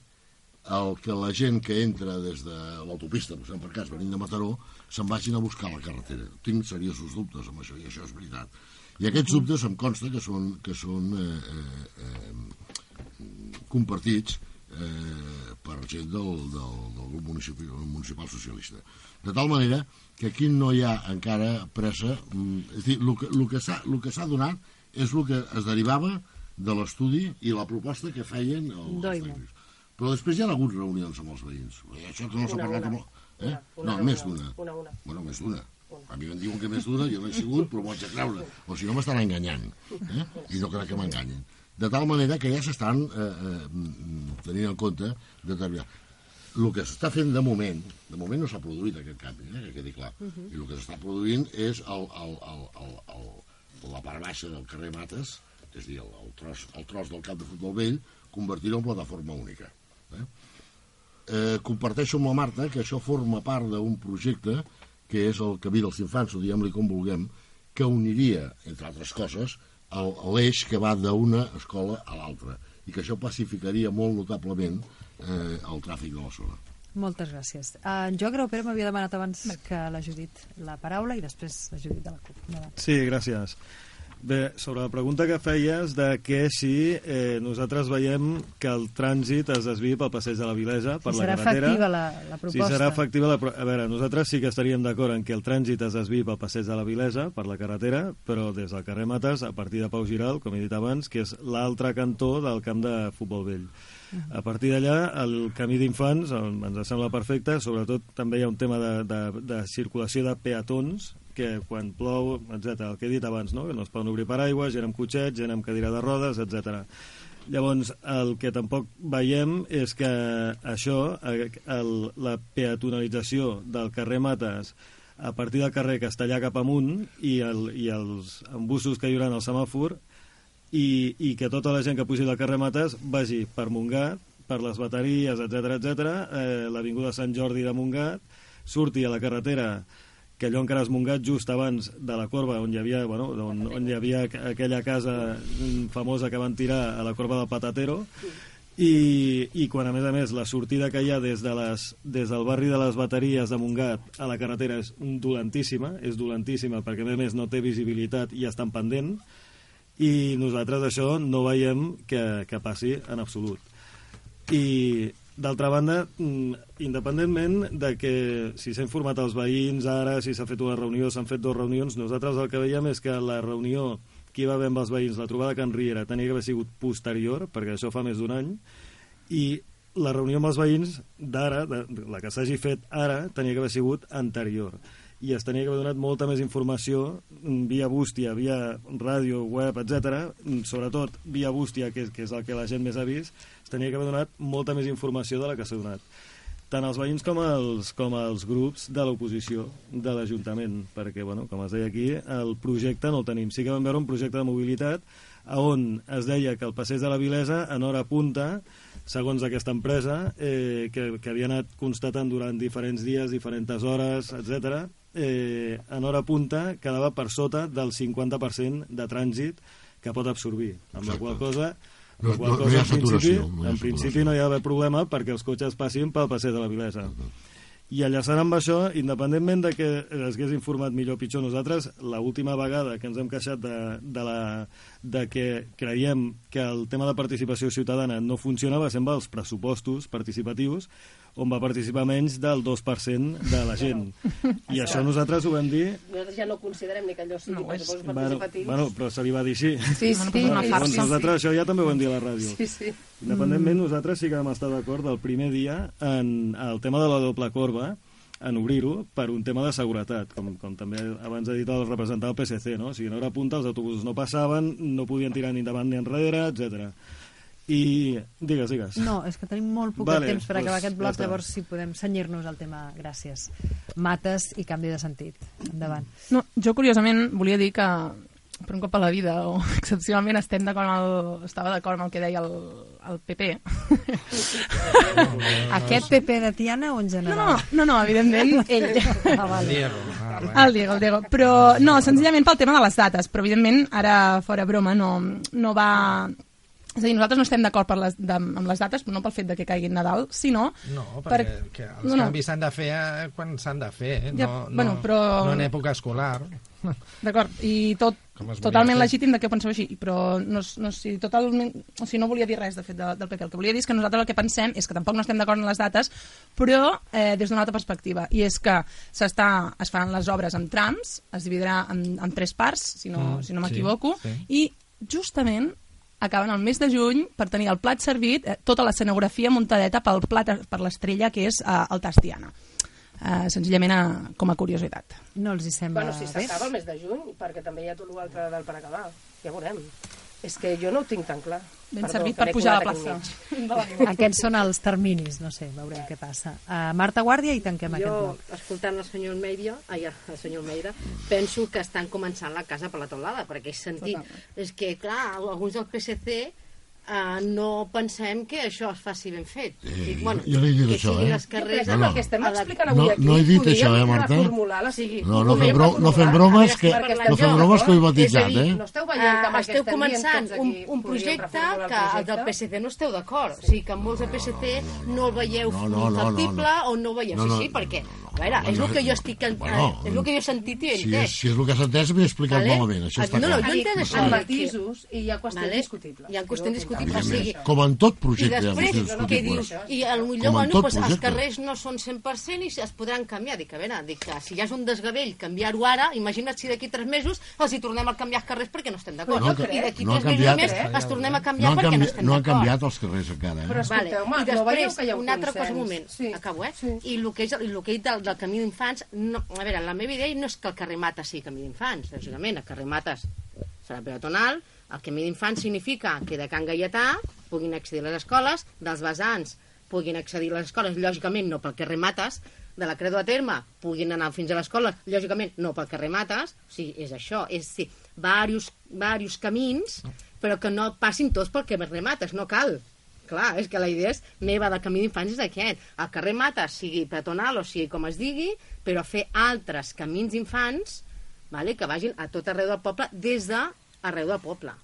el que la gent que entra des de l'autopista, per exemple, per cas, venint de Mataró, se'n vagin a buscar la carretera. Tinc seriosos dubtes amb això, i això és veritat. I aquests dubtes em consta que són, que són eh, eh, eh, compartits eh, per gent del, del, del grup municipal, municipal socialista. De tal manera que aquí no hi ha encara pressa... mm, És a dir, el que, el que s'ha donat és el que es derivava de l'estudi i la proposta que feien els tècnics. Però després hi ha hagut reunions amb els veïns. I això que no s'ha parlat una. amb... Eh? Una, no, una, més una. d'una. Una, una. Bueno, més d'una. A mi em diuen que més d'una, jo no he sigut, però m'ho haig de creure. O si no, m'estan enganyant. Eh? I no crec que m'enganyin. De tal manera que ja s'estan eh, eh, tenint en compte determinat. El que s'està fent de moment, de moment no s'ha produït aquest canvi, eh, que quedi clar. I el que s'està produint és el, el, el, el, el, la part baixa del carrer Mates, és a dir, el, el, tros, el tros del camp de futbol vell, convertir-ho en plataforma única. Eh? eh, comparteixo amb la Marta que això forma part d'un projecte que és el Camí dels Infants, o diguem-li com vulguem, que uniria, entre altres coses, el- l'eix que va d'una escola a l'altra i que això pacificaria molt notablement eh, el tràfic de la zona. Moltes gràcies. Uh, en Joan Grau Pere m'havia demanat abans que la Judit la paraula i després la Judit de la CUP. Endavant. Sí, gràcies. Bé, sobre la pregunta que feies de que si eh, nosaltres veiem que el trànsit es desviï pel passeig de la Vilesa, per Si la serà carretera... efectiva la, la proposta. Si serà efectiva la... A veure, nosaltres sí que estaríem d'acord en que el trànsit es desviï pel passeig de la Vilesa, per la carretera, però des del carrer Mates, a partir de Pau Giral, com he dit abans, que és l'altre cantó del camp de futbol vell. A partir d'allà, el camí d'infants ens sembla perfecte, sobretot també hi ha un tema de, de, de circulació de peatons, que quan plou, etc. el que he dit abans, no? que no es poden obrir paraigües, gent amb cotxet, gent amb cadira de rodes, etc. Llavors, el que tampoc veiem és que això, eh, el, la peatonalització del carrer Mates a partir del carrer Castellà cap amunt i, el, i els embussos que hi haurà al semàfor i, i que tota la gent que pugi del carrer Mates vagi per Montgat, per les bateries, etc etc, eh, l'Avinguda Sant Jordi de Montgat, surti a la carretera que allò encara és Montgat just abans de la corba on hi havia, bueno, on, on hi havia aqu- aquella casa famosa que van tirar a la corba del Patatero i, i quan a més a més la sortida que hi ha des, de les, des del barri de les bateries de Montgat a la carretera és dolentíssima, és dolentíssima perquè a més a més no té visibilitat i està en pendent i nosaltres això no veiem que, que passi en absolut. I d'altra banda mm, independentment de que si s'ha informat els veïns ara, si s'ha fet una reunió s'han fet dues reunions, nosaltres el que veiem és que la reunió que hi va haver amb els veïns la trobada a Can Riera tenia que haver sigut posterior perquè això fa més d'un any i la reunió amb els veïns d'ara, la que s'hagi fet ara, tenia que haver sigut anterior i es tenia que haver donat molta més informació mm, via bústia, via ràdio, web, etc. Sobretot via bústia, que, és- que és el que la gent més ha vist, es tenia que haver donat molta més informació de la que s'ha donat. Tant els veïns com els, com els grups de l'oposició de l'Ajuntament, perquè, bueno, com es deia aquí, el projecte no el tenim. Sí que vam veure un projecte de mobilitat on es deia que el passeig de la Vilesa, en hora punta, segons aquesta empresa, eh, que, que havia anat constatant durant diferents dies, diferents hores, etc, eh, en hora punta quedava per sota del 50% de trànsit que pot absorbir. Amb la Exacte. qual cosa No- la no- no cosa, hi ha en principi, saturació, no en principi no hi ha d'haver problema perquè els cotxes passin pel passeig de la Vilesa. I enllaçant amb això, independentment de que es hagués informat millor o pitjor nosaltres, la última vegada que ens hem queixat de, de, la, de que creiem que el tema de participació ciutadana no funcionava sembla els pressupostos participatius on va participar menys del 2% de la gent. I això nosaltres ho vam dir Nosaltres ja no considerem ni que allò sigui No, pressupostos Bueno, participatius. bueno, però se li va dir així. sí, Bueno, sí, pues una sí, farsa. sí, sí. Nosaltres això ja també ho vam dir a la ràdio. Sí, sí. Independentment, nosaltres sí que vam estar d'acord del primer dia en el tema de la doble corba, en obrir-ho per un tema de seguretat, com, com també abans ha dit el representant del PSC, no? O sigui, en hora punta els autobusos no passaven, no podien tirar ni endavant ni enrere, etc. I digues, digues. No, és que tenim molt poc Vale, temps per doncs acabar aquest ja bloc, està. llavors si podem senyir-nos al tema. Gràcies. Mates i canvi de sentit. Endavant. No, jo curiosament volia dir que per un cop a la vida, o excepcionalment estem d'acord amb el, estava d'acord amb el que deia el, el PP. Aquest PP de Tiana o en No, general? no, no, no evidentment ell. Ah, vale. Diego. Ah. El Diego, el Diego. Però, no, senzillament pel tema de les dates. Però, evidentment, ara, fora broma, no, no va... És a dir, nosaltres no estem d'acord per les, de, amb les dates, però no pel fet de que caigui Nadal, sinó... No, perquè per- que els no, no. canvis s'han de fer eh, quan s'han de fer, eh? Ja, no, bueno, no, però- no en època escolar. D'acord, i tot, totalment fer. legítim de ho penseu així, però no, no, si totalment, o sigui, no volia dir res, de fet, de, del PP. El que volia dir és que nosaltres el que pensem és que tampoc no estem d'acord en les dates, però eh, des d'una altra perspectiva, i és que s'està es faran les obres en trams, es dividirà en, en tres parts, si no, Mm, si no sí, m'equivoco, sí. i justament acaben el mes de juny per tenir el plat servit, eh, tota l'escenografia muntadeta pel plat, per l'estrella que és eh, el Tastiana. Eh, senzillament a, com a curiositat. No els hi sembla Bueno, si bé? s'acaba el mes de juny, perquè també hi ha tot l'altre del per acabar. Ja veurem. És que jo no ho tinc tan clar. Ben Perdó, servit per pujar a la plaça. Aquests són els terminis, no sé, veurem què passa. Uh, Marta Guàrdia i tanquem aquest Jo, bloc. escoltant el senyor Almeida, ai, el senyor Almeida, penso que estan començant la casa per la teulada, perquè he sentit... És que, clar, alguns del PSC uh, no pensem que això es faci ben fet. Eh, I, bueno, jo no he dit que això, eh? carrers... que No, el que estem explicant avui No- aquí no he dit això, eh, Marta? la- Sí. No, no fem, bro no fem bromes que, no fem bromes que ho he batitzat, a dir, eh? no esteu veient que amb Uh, aquesta esteu començant un, un projecte que el del? PSC no esteu d'acord. O sigui, que molts del PSC no el veieu No, no, no, factible no, no. o no veieu. No, no, sí, sí, perquè, a veure, no, és no, el que jo estic... en- bueno, és el que jo he sentit i he Si entès. és, si és el que s'ha entès, m'he explicat Vale? malament, això està No, no, clar. jo entenc això. amb matisos i hi ha qüestions Vale? discutibles. Hi ha qüestions discutibles, o Evidentment. sigui, Com en tot i projecte hi ha després, què discutibles. dius? I en bueno, doncs, els projecte. carrers no són 100% i es podran canviar. Dic, a veure, dic que si ja és un desgavell canviar-ho ara, imagina't si d'aquí tres mesos els hi tornem a canviar els carrers perquè no estem d'acord. No, que- I d'aquí no tres mesos canviat. més els tornem a No canviar han, perquè no estem no han d'acord. canviat els carrers encara, Però eh? escolteu-me, I no veieu després, que hi ha un una altra cosa, un moment, Sí. acabo, eh? Sí. I el que, és, el que dit del, del camí d'infants, no, a veure, la meva idea no és que el carrer Mata sigui camí d'infants, lògicament, el carrer Mates serà peatonal, el camí d'infants significa que de Can Gaietà puguin accedir a les escoles, dels vessants puguin accedir a les escoles, lògicament no pel carrer Mates, de la Credo a Terme puguin anar fins a l'escola, lògicament no pel carrer Mates, o sigui, és això, és sí, varios, varios camins, però que no passin tots pel carrer Mates, no cal. Clar, és que la idea és meva del camí d'infants és aquest. El carrer Mates sigui peatonal o sigui com es digui, però fer altres camins d'infants vale, que vagin a tot arreu del poble des de arreu del poble.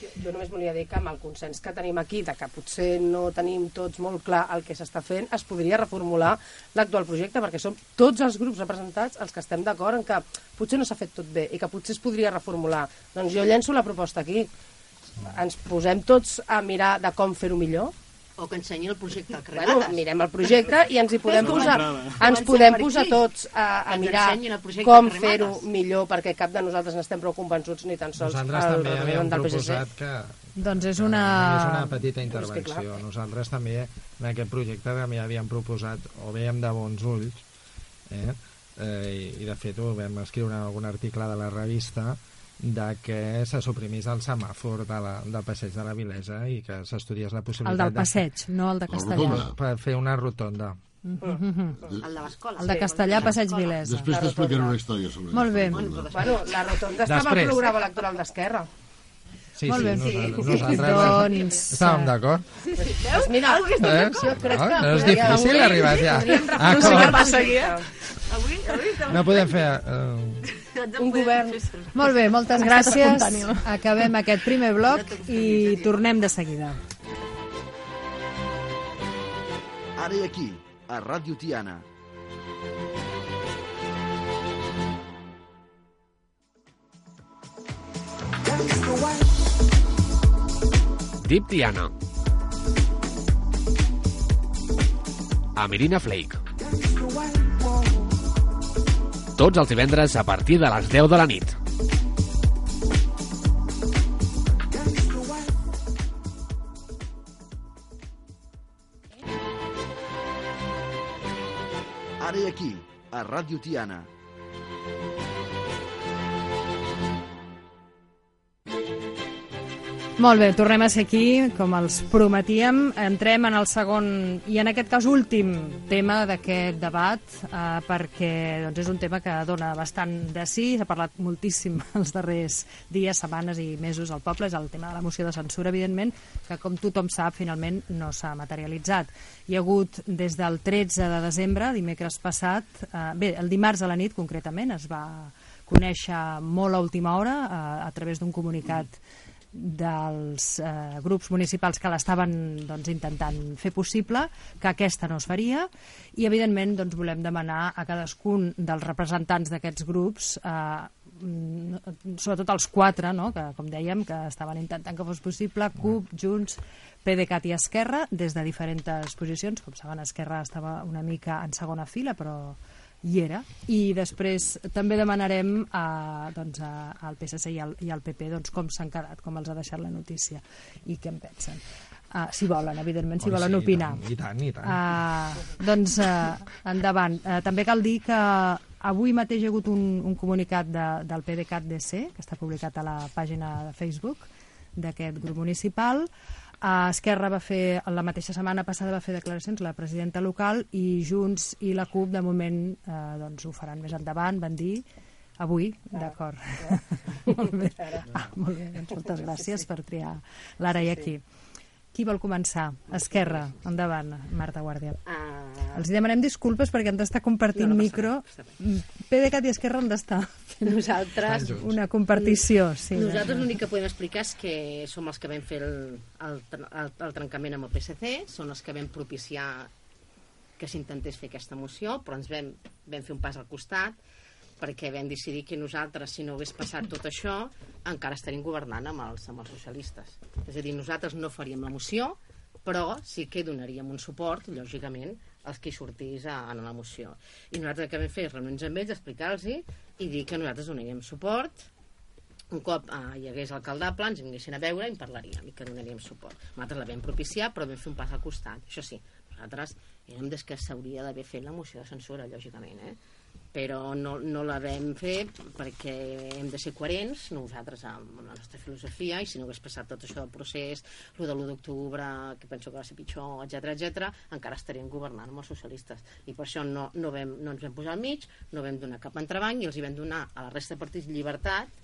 Jo només volia dir que amb el consens que tenim aquí, de que potser no tenim tots molt clar el que s'està fent, es podria reformular l'actual projecte, perquè som tots els grups representats els que estem d'acord en que potser no s'ha fet tot bé i que potser es podria reformular. Doncs jo llenço la proposta aquí. Ens posem tots a mirar de com fer-ho millor, O que ensenyi el projecte al carrer Bueno, mirem el projecte i ens hi podem posar, ens podem posar tots a, a mirar com fer-ho millor, perquè cap de nosaltres n'estem prou convençuts ni tan sols Nosaltres el també havíem PSC. proposat que... Doncs és que una... només una petita és intervenció. clar. Nosaltres també en aquest projecte també havíem proposat, o veiem de bons ulls, eh? Eh, i, i de fet ho vam escriure en algun article de la revista, de que se suprimís el semàfor de la, del passeig de la Vilesa i que s'estudiés la possibilitat El del passeig, no el de Castellà. rotonda. de, per fer una rotonda. El de l'escola. El de Castellà, passeig Vilesa. Després t'explicaré una història sobre Molt bé. això. Bueno, la rotonda estava Després. al programa electoral d'Esquerra. Sí, Molt sí, bé. nosaltres, nosaltres Doncs, estàvem eh, d'acord. Doncs mira, aquesta Eh? crec No, que... no és difícil avui arribar ja. Ah, reflexionar com? el projecte. No podem fer... Eh, Un govern... Molt bé, moltes gràcies. Acabem aquest primer bloc i tornem de seguida. Ara i aquí, a Ràdio Tiana. Deep Diana. Amerina Flake. Tots els divendres a partir de les 10 de la nit. Ara i aquí, a Ràdio Tiana. Molt bé, tornem a ser aquí, com els prometíem. Entrem en el segon, i en aquest cas últim, tema d'aquest debat, eh, perquè doncs, és un tema que dona bastant de sí, s'ha parlat moltíssim els darrers dies, setmanes i mesos al poble, és el tema de la moció de censura, evidentment, que com tothom sap, finalment no s'ha materialitzat. Hi ha hagut des del 13 de desembre, dimecres passat, eh, bé, el dimarts a la nit concretament, es va conèixer molt a última hora eh, a través d'un comunicat dels eh, grups municipals que l'estaven doncs, intentant fer possible, que aquesta no es faria, i evidentment doncs, volem demanar a cadascun dels representants d'aquests grups, eh, sobretot els quatre, no? que com dèiem, que estaven intentant que fos possible, CUP, Junts, PDeCAT i Esquerra, des de diferents posicions, com saben, Esquerra estava una mica en segona fila, però hi era, i després també demanarem a, doncs, a, al PSC i al, i al PP doncs, com s'han quedat, com els ha deixat la notícia i què en pensen. Uh, si volen, evidentment, si Oi, volen sí, opinar. I tant, i tant. Uh, doncs uh, endavant. Uh, també cal dir que avui mateix hi ha hagut un, un comunicat de, del PDeCAT DC, que està publicat a la pàgina de Facebook d'aquest grup municipal. Uh, Esquerra va fer, la mateixa setmana passada va fer declaracions la presidenta local i Junts i la CUP de moment uh, doncs ho faran més endavant, van dir Avui, d'acord. molt bé. Ah, molt bé, doncs moltes gràcies per triar l'ara i aquí. Qui vol començar? Esquerra, endavant, Marta Guàrdia. Uh, Els demanem disculpes perquè han d'estar compartint No, no micro. PDeCAT i Esquerra han d'estar nosaltres... una compartició. Sí, Nosaltres l'únic que podem explicar és que som els que vam fer el, el, el, el trencament amb el PSC, són els que vam propiciar que s'intentés fer aquesta moció, però ens vam, vam fer un pas al costat perquè vam decidir que nosaltres, si no hagués passat tot això, encara estaríem governant amb els, amb els socialistes. És a dir, nosaltres no faríem la moció, però sí que donaríem un suport, lògicament, als que sortís a, a la moció. I nosaltres el que vam fer és reunir amb ells, explicar-los i dir que nosaltres donaríem suport, un cop eh, hi hagués alcaldable ens vinguessin a veure i en parlaríem i que donaríem suport. Nosaltres la vam propiciar però vam fer un pas al costat. Això sí, nosaltres érem des que s'hauria d'haver fet la moció de censura, lògicament, eh? Però no, no la vam fer perquè hem de ser coherents nosaltres amb la nostra filosofia i si no hagués passat tot això del procés el de l'1 d'octubre, que penso que va ser pitjor etc etc, encara estaríem governant amb els socialistes. I per això no, no, vam, no ens vam posar al mig, no vam donar cap entrebanc i els hi vam donar a la resta de partits llibertat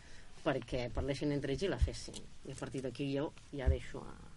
perquè parlessin entre ells i la fessin. I a partir d'aquí jo ja deixo a,